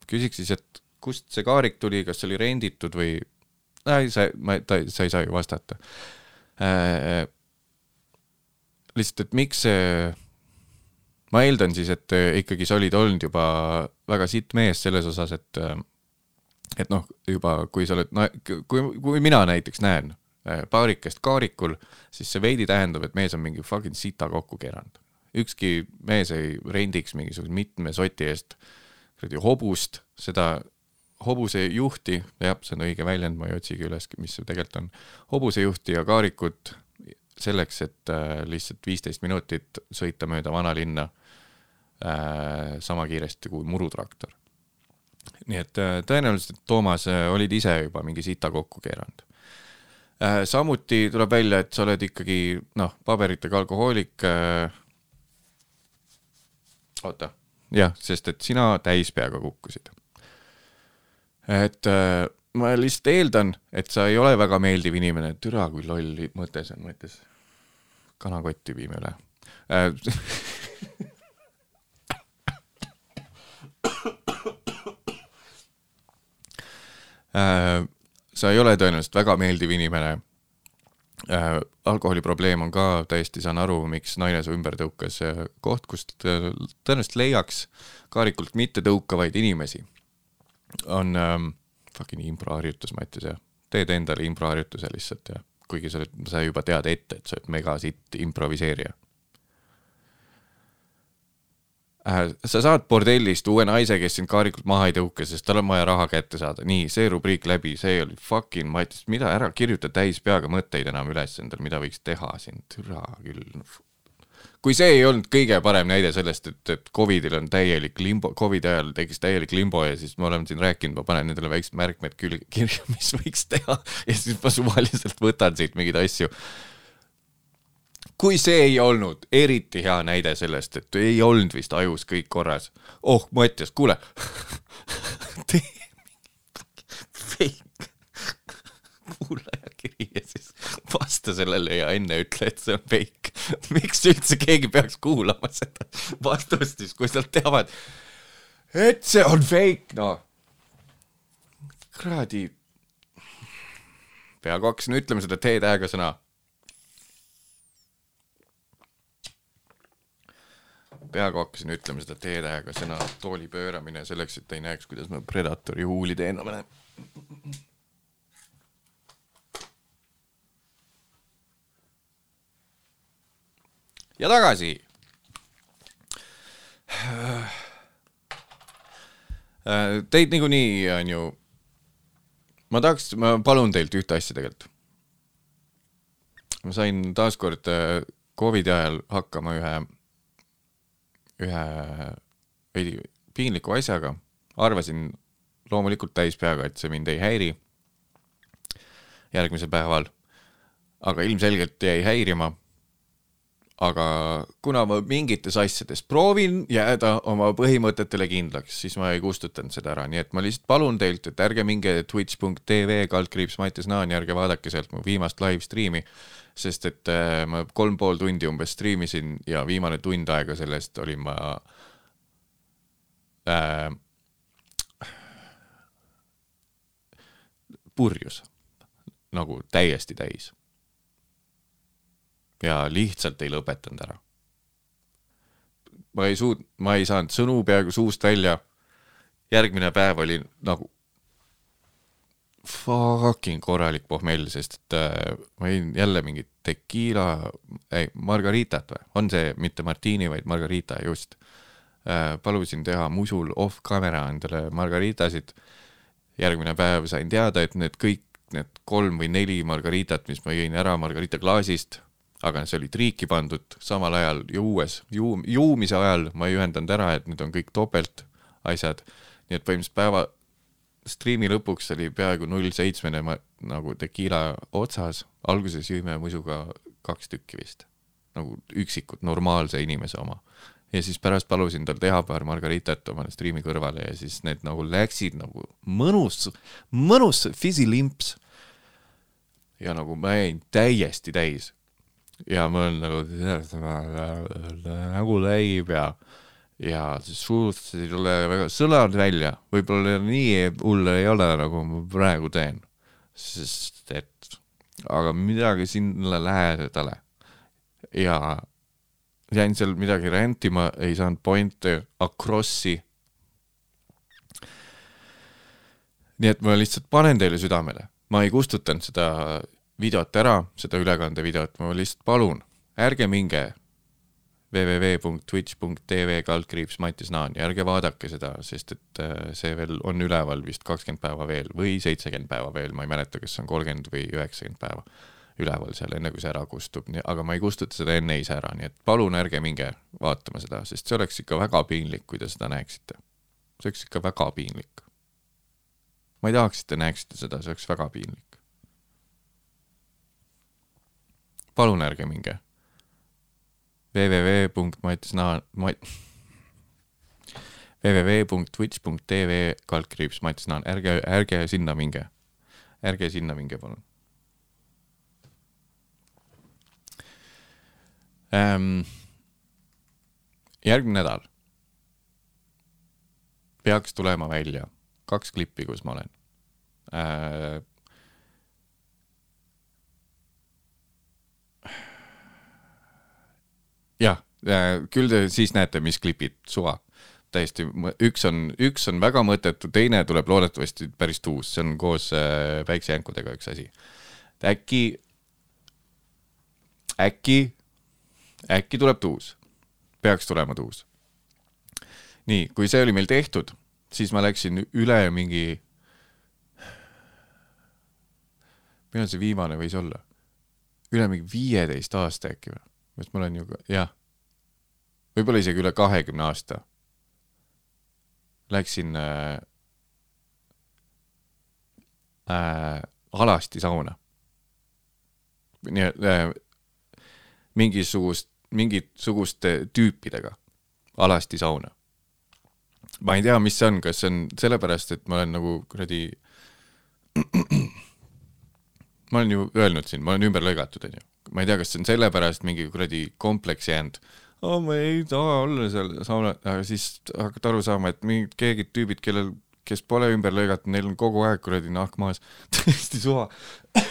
A: küsiks siis, et kust see kaarik tuli, kas see oli renditud või, sa, ma, ta, sa ei saa ju vastata. lihtsalt, et miks see ma eeldan siis, et äh, ikkagi sa olid olnud juba väga sitt mees selles osas, et äh, et noh, juba kui sa oled, no kui, kui mina näiteks näen äh, paarikest kaarikul, siis see veidi tähendab, et mees on mingi fucking sita kokku keeranud. ükski mees ei rendiks mingisuguse mitme soti eest kuradi hobust, seda hobusejuhti, jah, see on õige väljend, ma ei otsigi üles, mis see tegelikult on, hobusejuhti ja kaarikut selleks, et äh, lihtsalt viisteist minutit sõita mööda vanalinna äh, sama kiiresti kui murutraktor. nii et äh, tõenäoliselt, Toomas, olid ise juba mingi sita kokku keeranud samuti tuleb välja, et sa oled ikkagi noh, paberitega alkohoolik oota, jah, sest et sina täispeaga kukkusid. et ma lihtsalt eeldan, et sa ei ole väga meeldiv inimene, türa kui loll mõte see on, mõtles. kanakotti viime üle äh,. Äh, sa ei ole tõenäoliselt väga meeldiv inimene äh,. alkoholiprobleem on ka täiesti, saan aru, miks naine su ümber tõukas. koht, kust äh, tõenäoliselt leiaks kaarikult mitte tõukavaid inimesi, on ähm, fucking improharjutus, Mattias, jah. teed endale improharjutuse lihtsalt ja kuigi sa oled, sa juba tead ette, et sa oled megasitt improviseerija äh,. sa saad bordellist uue naise, kes sind kaarikult maha ei tõuka, sest tal on vaja raha kätte saada. nii, see rubriik läbi, see oli fucking Mattias, mida ära kirjuta täis peaga mõtteid enam üles endal, mida võiks teha siin, türa küll. Kui see ei olnud kõige parem näide sellest, et, et Covidil on täielik limbo, Covidi ajal tekkis täielik limbo ja siis me oleme siin rääkinud, ma panen nendele väiksed märkmed külge [LAUGHS] kirja, mis võiks teha ja siis ma suvaliselt võtan siit mingeid asju kui see ei olnud eriti hea näide sellest, et ei olnud vist ajus kõik korras. oh, Mattias, kuule. [LAUGHS] tee fake kuulajakiri ja siis [LAUGHS] vasta sellele ja enne ütle, et see on fake. [LAUGHS] miks üldse keegi peaks kuulama seda [LAUGHS] vastust siis, kui nad teavad, et see on fake, noh. kuradi. peaaegu hakkasin ütlema seda T-tähega sõna peaaegu hakkasin ütlema seda T-tähega sõna tooli pööramine selleks, et ei näeks, kuidas ma Predatori huuli teen. Ja tagasi. Teid niikuinii on ju, ma tahaks, ma palun teilt ühte asja tegelikult. ma sain taaskord äh, Covidi ajal hakkama ühe ühe veidi piinliku asjaga, arvasin loomulikult täis peaga, et see mind ei häiri järgmisel päeval, aga ilmselgelt jäi häirima. Aga kuna ma mingites asjades proovin jääda oma põhimõtetele kindlaks, siis ma ei kustutanud seda ära, nii et ma lihtsalt palun teilt, et ärge minge twitch.tv kaldkriips Mattias Naan ja ärge vaadake sealt mu viimast live stream'i, sest et äh, ma kolm pool tundi umbes striimisin ja viimane tund aega sellest olin ma äh, purjus, nagu täiesti täis. Ja lihtsalt ei lõpetanud ära. ma ei suut-, ma ei saanud sõnu peaaegu suust välja. järgmine päev oli nagu fucking korralik pohmell, sest et äh, ma jõin jälle mingit tekiila, ei, margaritat või, on see mitte martini, vaid margarita just äh,. palusin teha musul off camera endale margaritasid. järgmine päev sain teada, et need kõik need kolm või neli margaritat, mis ma jõin ära margarita klaasist, aga see oli triiki pandud samal ajal juues, juum-, juumise ajal ma ei ühendanud ära, et need on kõik topelt asjad. nii et põhimõtteliselt päeva striimi lõpuks oli peaaegu null seitsmene ma- nagu tekiila otsas, alguses jõime musuga kaks tükki vist, nagu üksikud normaalse inimese oma. ja siis pärast palusin tal teha paar margaritat omale striimi kõrvale ja siis need nagu läksid nagu mõnus, mõnus fisilimps. ja nagu ma jäin täiesti täis. Ja ma olen nagu nagu leib ja ja suust ei tule väga sõlad välja, võib-olla nii hull ei ole, nagu ma praegu teen, sest et aga midagi sinna lähedale. Ja jäin seal midagi rentima, ei saanud pointe across'i. nii et ma lihtsalt panen teile südamele, ma ei kustutanud seda videot ära, seda ülekandevideot, ma lihtsalt palun, ärge minge www.twitch.tv kaldkriips Mattias Naan ja ärge vaadake seda, sest et äh, see veel on üleval vist kakskümmend päeva veel või seitsekümmend päeva veel, ma ei mäleta, kas see on kolmkümmend või üheksakümmend päeva üleval seal, enne kui see ära kustub, aga ma ei kustuta seda enne ise ära, nii et palun ärge minge vaatama seda, sest see oleks ikka väga piinlik, kui te seda näeksite. see oleks ikka väga piinlik. ma ei tahaks, et te näeksite seda, see oleks väga piinlik. Palun ärge minge www.matisnaan-, mat-, www.twitch.tv kaldkriips matisnaan, ärge, ärge sinna minge. ärge sinna minge, palun ähm,. järgmine nädal peaks tulema välja kaks klippi, kus ma olen äh, jah, küll te siis näete, mis klipid, suva. täiesti, üks on, üks on väga mõttetu, teine tuleb loodetavasti päris tuus, see on koos äh, päiksejänkudega üks asi. äkki, äkki, äkki tuleb tuus, peaks tulema tuus. nii, kui see oli meil tehtud, siis ma läksin üle mingi, millal see viimane võis olla? üle mingi viieteist aasta äkki või? Sest ma olen ju, jah, võib-olla isegi üle kahekümne aasta. Läksin äh, äh, alasti sauna. nii äh,, mingisugust, mingisuguste tüüpidega alasti sauna. ma ei tea, mis see on, kas see on sellepärast, et ma olen nagu kuradi [CLEARS THROAT] ma olen ju öelnud siin, ma olen ümber lõigatud, onju ma ei tea, kas see on sellepärast mingi kuradi kompleks jäänud oh,, ma ei taha olla seal sauna, aga siis hakkad aru saama, et mingid keegi tüübid, kellel, kes pole ümber lõigatud, neil on kogu aeg kuradi nahk maas. [LAUGHS] Täiesti suva. [LAUGHS]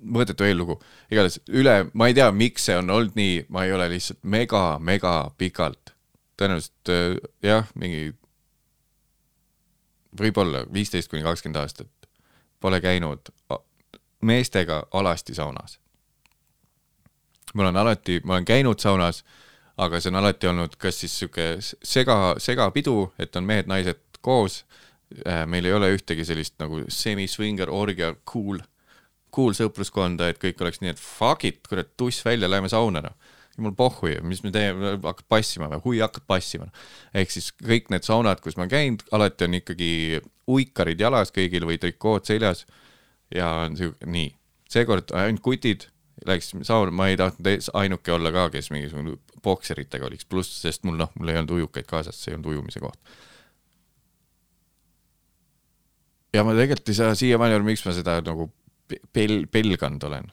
A: Mõttetu eellugu, igatahes üle, ma ei tea, miks see on olnud nii, ma ei ole lihtsalt mega-mega pikalt, tõenäoliselt äh, jah, mingi võib-olla viisteist kuni kakskümmend aastat pole käinud meestega alasti saunas. ma olen alati, ma olen käinud saunas, aga see on alati olnud kas siis sihuke sega, segapidu, et on mehed-naised koos. Äh, meil ei ole ühtegi sellist nagu semi-swinger orgia cool, cool sõpruskonda, et kõik oleks nii, et fuck it, kurat, tuss välja, lähme sauna noh jumal pohhui, mis me teeme, hakkad passima või, hui hakkad passima. ehk siis kõik need saunad, kus ma käin, alati on ikkagi uikarid jalas kõigil või trikood seljas ja on sihuke, nii, seekord ainult kutid, läks sauna, ma ei tahtnud ainuke olla ka, kes mingisugune bokseritega oliks, pluss, sest mul noh, mul ei olnud ujukaid kaasas, see ei olnud ujumise koht. ja ma tegelikult ei saa siiamaani aru, miks ma seda nagu pel-, pelganud olen.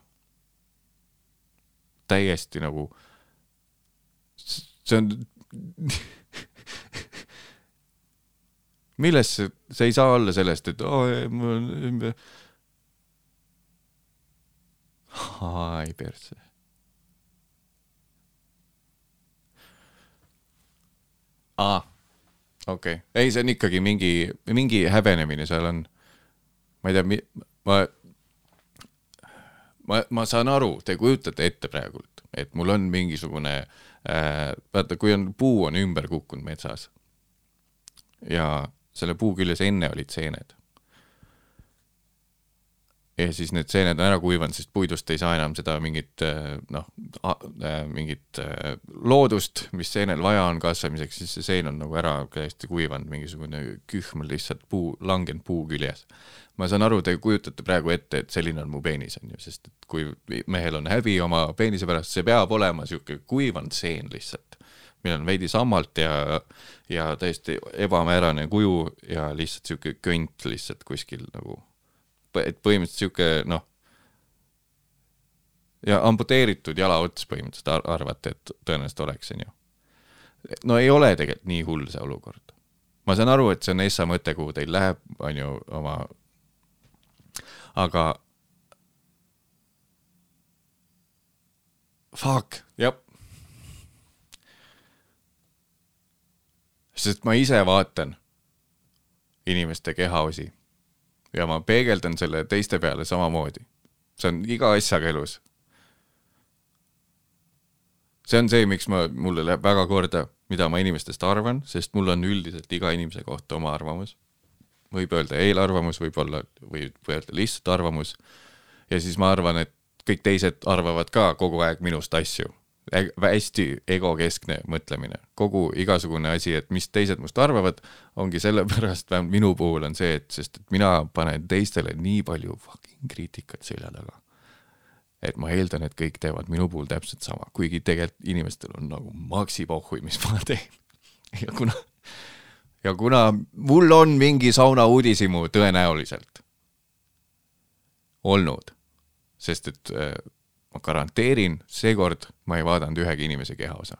A: täiesti nagu, see on [LAUGHS] milles see, see ei saa olla sellest, et oo oh,, mul on ai perse. aa, okei okay., ei, see on ikkagi mingi, mingi häbenemine seal on. ma ei tea, ma, ma, ma saan aru, te kujutate ette praegult, et mul on mingisugune äh,, vaata, kui on, puu on ümber kukkunud metsas ja selle puu küljes enne olid seened ja siis need seened on ära kuivanud, sest puidust ei saa enam seda mingit äh, noh, äh, mingit äh, loodust, mis seenel vaja on kasvamiseks, siis see seen on nagu ära täiesti kuivanud, mingisugune kühm lihtsalt puu, langenud puu küljes. ma saan aru, te kujutate praegu ette, et selline on mu peenis, on ju, sest et kui mehel on häbi oma peenise pärast, see peab olema niisugune kuivanud seen lihtsalt, millel on veidi sammalt ja, ja täiesti ebamäärane kuju ja lihtsalt niisugune könt lihtsalt kuskil nagu et põhimõtteliselt sihuke noh, ja amputeeritud jalaots põhimõtteliselt arvate, et tõenäoliselt oleks, onju. no ei ole tegelikult nii hull see olukord. ma saan aru, et see on Essa mõte, kuhu teil läheb, onju, oma, aga fuck, jah. sest ma ise vaatan inimeste kehaosi ja ma peegeldan selle teiste peale samamoodi. see on iga asjaga elus. see on see, miks ma, mulle läheb väga korda, mida ma inimestest arvan, sest mul on üldiselt iga inimese kohta oma arvamus. võib öelda eelarvamus, võib olla, võib öelda lihtsalt arvamus. ja siis ma arvan, et kõik teised arvavad ka kogu aeg minust asju hästi egokeskne mõtlemine, kogu igasugune asi, et mis teised must arvavad, ongi sellepärast, vähemalt minu puhul on see, et sest et mina panen teistele nii palju fucking kriitikat selja taga. et ma eeldan, et kõik teevad minu puhul täpselt sama, kuigi tegelikult inimestel on nagu maksi pohhui, mis ma teen. ja kuna, ja kuna mul on mingi sauna uudishimu tõenäoliselt olnud, sest et äh, ma garanteerin, seekord ma ei vaadanud ühegi inimese kehaosa.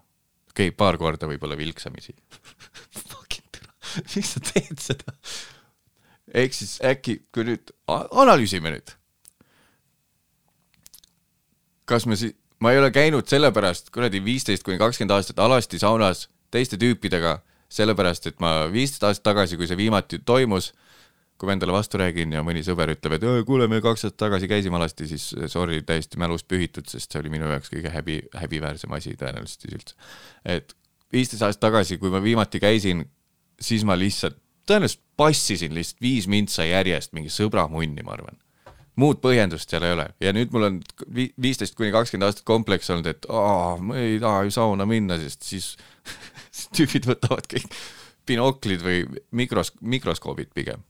A: okei okay,, paar korda võib-olla vilksamisi [LAUGHS] miks sa teed seda? ehk siis äkki, kui nüüd, analüüsime nüüd. kas me siis, ma ei ole käinud sellepärast kuradi viisteist kuni kakskümmend aastat alasti saunas teiste tüüpidega, sellepärast et ma viisteist aastat tagasi, kui see viimati toimus kui ma endale vastu räägin ja mõni sõber ütleb, et kuule, me kaks aastat tagasi käisime alasti, siis sorry, täiesti mälust pühitud, sest see oli minu jaoks kõige häbi, häbiväärsem asi tõenäoliselt üldse. et viisteist aastat tagasi, kui ma viimati käisin, siis ma lihtsalt, tõenäoliselt passisin lihtsalt viis mintsa järjest mingi sõbra munni, ma arvan. muud põhjendust seal ei ole ja nüüd mul on viisteist kuni kakskümmend aastat kompleks olnud, et aa, ma ei taha ju sauna minna, sest siis [LAUGHS] tüübid võtavad kõik binoklid või mikros, mikroskoobid pigem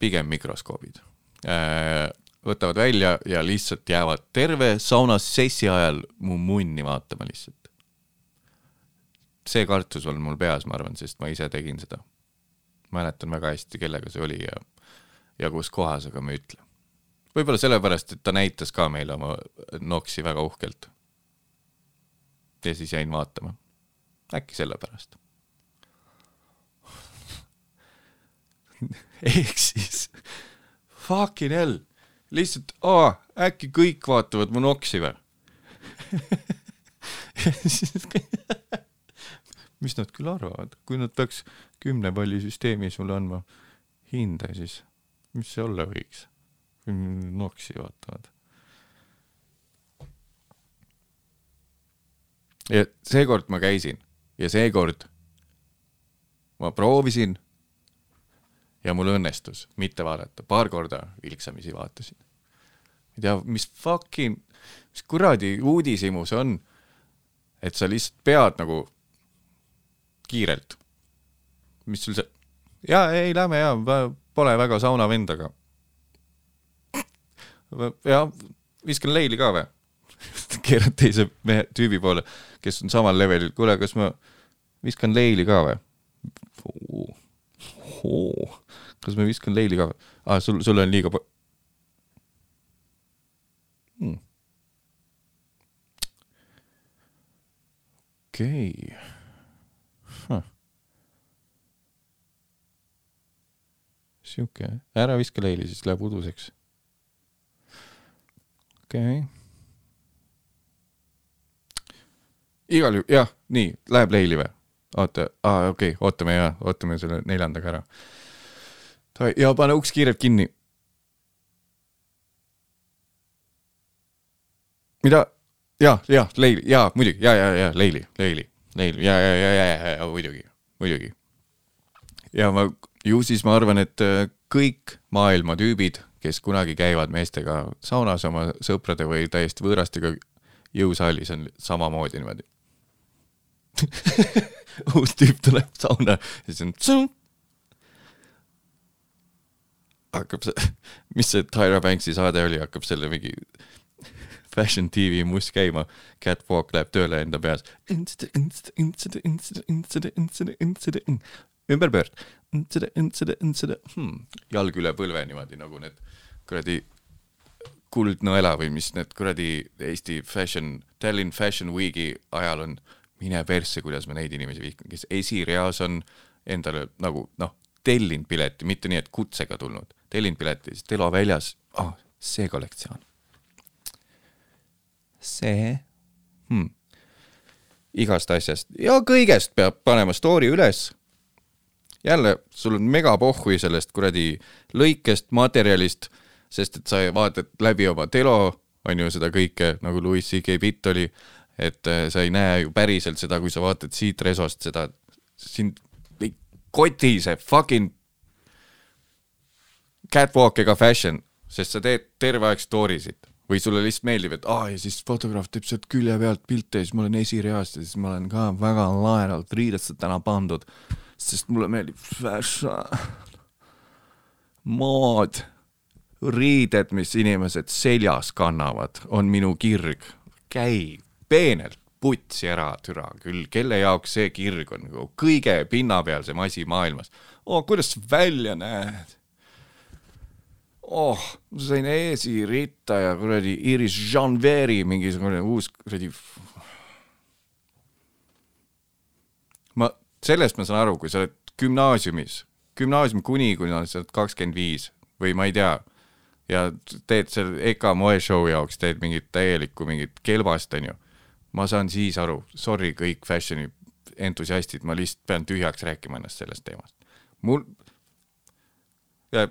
A: pigem mikroskoobid. Äh, võtavad välja ja lihtsalt jäävad terve saunas sessi ajal mu munni vaatama lihtsalt. see kartus on mul peas, ma arvan, sest ma ise tegin seda. mäletan väga hästi, kellega see oli ja, ja kus kohas, aga ma ei ütle. võib-olla sellepärast, et ta näitas ka meile oma noksi väga uhkelt. ja siis jäin vaatama. äkki sellepärast [LAUGHS] ehk siis fucking hell, lihtsalt aa, äkki kõik vaatavad mu noksi või [LAUGHS] mis nad küll arvavad, kui nad peaks kümne palli süsteemi sulle andma hinde, siis mis see olla võiks? noksi vaatavad. ja seekord ma käisin ja seekord ma proovisin ja mul õnnestus mitte vaadata, paar korda vilksamisi vaatasin. ei tea, mis fucking, mis kuradi uudishimu see on, et sa lihtsalt pead nagu kiirelt. mis sul see, jaa, ei lähme jaa, pole väga sauna vend, aga ja viskan leili ka või? [LAUGHS] keerad teise mehe, tüübi poole, kes on samal levelil, kuule, kas ma viskan leili ka või? Kas ma viskan leili ka ah,? sul, sul on liiga hmm.. okei okay. huh.. sihuke, ära viska leili, siis läheb uduseks. okei okay.. igal juhul, jah, nii, läheb leili või? oota, aa okei okay,, ootame ja, ootame selle neljandaga ära. Ja pane uks kiirelt kinni. mida? ja, ja Leili, ja muidugi, ja, ja, ja Leili, Leili, Leili ja, ja, ja, ja, ja, ja muidugi, muidugi. ja ma, ju siis ma arvan, et äh, kõik maailma tüübid, kes kunagi käivad meestega saunas oma sõprade või täiesti võõrastega jõusaalis on samamoodi niimoodi [LAUGHS] uus tüüp tuleb sauna ja siis on tsung. Hakkab see, [LAUGHS] mis see Tyra Banksi saade oli, hakkab selle mingi [LAUGHS] Fashion TV must käima, catwalk läheb tööle enda peas. ümberpöörd, hmm. jalg üle põlve niimoodi nagu need kuradi kuldnõela või mis need kuradi Eesti Fashion, Tallinn Fashion Weeki ajal on. Mine persse, kuidas ma neid inimesi vihkan, kes esireas on endale nagu noh, tellinud pileti, mitte nii, et kutsega tulnud, tellinud pileti, siis Telo väljas, ah, see kollektsioon. see hmm., igast asjast ja kõigest peab panema story üles. jälle, sul on megapohhui sellest kuradi lõikest, materjalist, sest et sa vaatad läbi oma Telo on ju seda kõike nagu Louis CK bitt oli, et äh, sa ei näe ju päriselt seda, kui sa vaatad siit resost seda, sind ei koti see fucking catwalk ega fashion, sest sa teed terve aeg story sid või sulle lihtsalt meeldib, et aa ja siis fotograaf teeb sealt külje pealt pilte ja siis ma olen esireast ja siis ma olen ka väga laeralt riidesse täna pandud, sest mulle meeldib fashion, mood, riided, mis inimesed seljas kannavad, on minu kirg. käi peenelt putsi ära, türa küll, kelle jaoks see kirg on nagu kõige pinnapealsem asi maailmas. oo, kuidas sa välja näed oh, sain esiritta ja kuradi Iris Jean-Veri mingisugune uus kuradi. ma, sellest ma saan aru, kui sa oled gümnaasiumis, gümnaasium kuni, kuni sa oled kakskümmend viis või ma ei tea, ja teed seal EKA moeshow jaoks, teed mingit täielikku mingit kelbast, onju. ma saan siis aru, sorry kõik fashion'i entusiastid, ma lihtsalt pean tühjaks rääkima ennast sellest teemast. mul,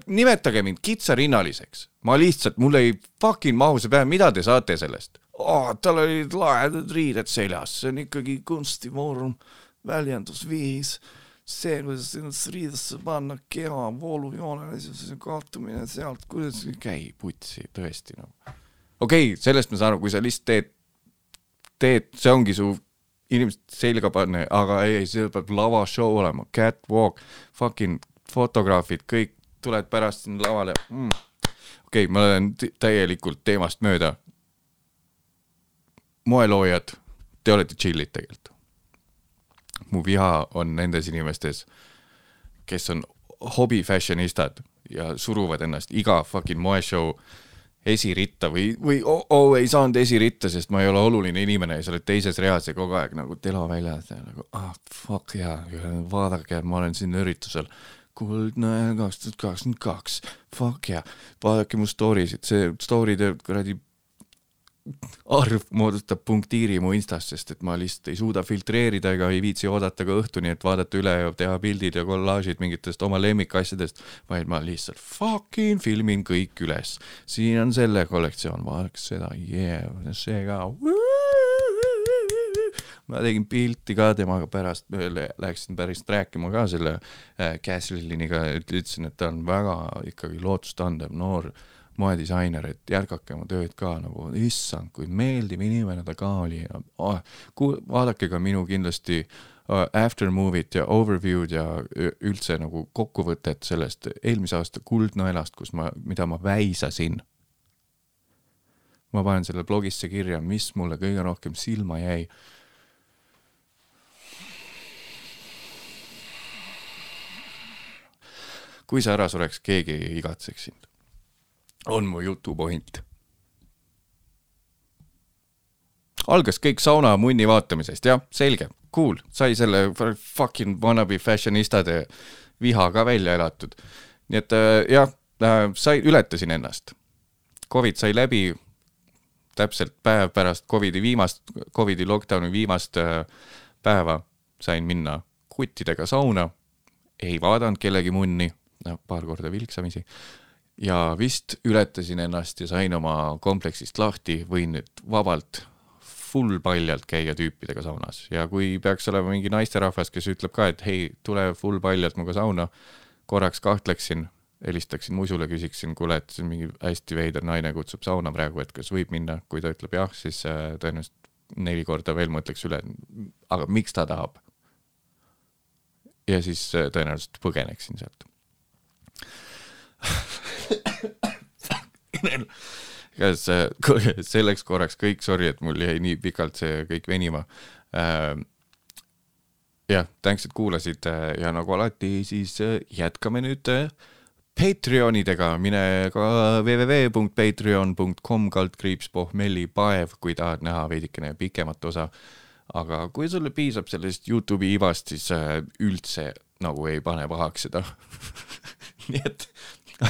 A: nimetage mind kitsarinnaliseks, ma lihtsalt, mul ei fucking mahu see päev, mida te saate sellest oh,? tal olid lahedad riided seljas, see on ikkagi kunstivorm, väljendusviis, see, kuidas ennast riidesse panna, keha voolujoonele, see kaotumine sealt, kuidas käi putsi, tõesti noh. okei okay,, sellest ma saan aru, kui sa lihtsalt teed, teed, see ongi su inimesed selga panna, aga ei, see peab lavashow olema, catwalk, fucking fotograafid, kõik tuled pärast sinna lavale mm.. okei okay,, ma olen täielikult teemast mööda. moeloojad, te olete chill'id tegelikult. mu viha on nendes inimestes, kes on hobi fashionistad ja suruvad ennast iga fucking moeshow esiritta või, või oo oh, oh, ei saanud esiritta, sest ma ei ole oluline inimene ja sa oled teises reas ja kogu aeg nagu telo väljas ja nagu ah fuck jaa, vaadake, ma olen siin üritusel kuldne kaks tuhat kakskümmend kaks, fuck yeah, vaadake mu story sid, see story'de kuradi arv moodustab punktiiri mu Instas, sest et ma lihtsalt ei suuda filtreerida ega ei viitsi oodata ka õhtuni, et vaadata üle ja teha pildid ja kollaažid mingitest oma lemmikasjadest, vaid ma lihtsalt fucking filmin kõik üles. siin on selle kollektsioon, vaadake seda, yeah, see ka ma tegin pilti ka temaga pärast, läksin pärast rääkima ka selle äh, Casliniga, ütlesin, et ta on väga ikkagi lootustandev noor moedisainer, et jätkake oma tööd ka nagu, issand, kui meeldiv inimene ta ka oli oh, vaadake ka minu kindlasti uh, aftermovie't ja overview'd ja üldse nagu kokkuvõtet sellest eelmise aasta Kuldnõelast, kus ma, mida ma väisasin. ma panen selle blogisse kirja, mis mulle kõige rohkem silma jäi kui sa ära sureks, keegi ei igatseks sind. on mu jutu point. algas kõik sauna munni vaatamisest, jah, selge, cool, sai selle fucking wannabe fashionistade viha ka välja elatud. nii et äh, jah, äh, sai, ületasin ennast. Covid sai läbi täpselt päev pärast Covidi viimast, Covidi lockdowni viimast äh, päeva sain minna kuttidega sauna, ei vaadanud kellegi munni, paar korda vilksamisi. ja vist ületasin ennast ja sain oma kompleksist lahti, võin nüüd vabalt full paljalt käia tüüpidega saunas ja kui peaks olema mingi naisterahvas, kes ütleb ka, et hei, tule full paljalt minuga sauna, korraks kahtleksin, helistaksin musule, küsiksin, kuule, et mingi hästi veider naine kutsub sauna praegu, et kas võib minna, kui ta ütleb jah, siis äh, tõenäoliselt neli korda veel mõtleks üle, aga miks ta tahab. ja siis äh, tõenäoliselt põgeneksin sealt kas selleks korraks kõik, sorry, et mul jäi nii pikalt see kõik venima. Ähm, jah, thanks, et kuulasid ja nagu alati, siis äh, jätkame nüüd äh, Patreonidega, mine ka www.patreon.com kaldkriips pohmellipaev, kui tahad näha veidikene pikemat osa. aga kui sulle piisab sellest Youtube'i ivast, siis äh, üldse nagu ei pane pahaks seda [LAUGHS] [LAUGHS] nii et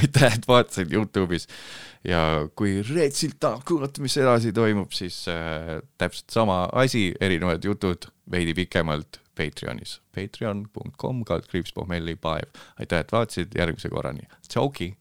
A: aitäh, et vaatasid Youtube'is. Ja kui retsilt tahab kuulata, mis edasi toimub, siis äh, täpselt sama asi, erinevad jutud veidi pikemalt Patreonis, patreon.com kaldkriips pohmellipaev. aitäh, et vaatasid, järgmise korrani, tšauki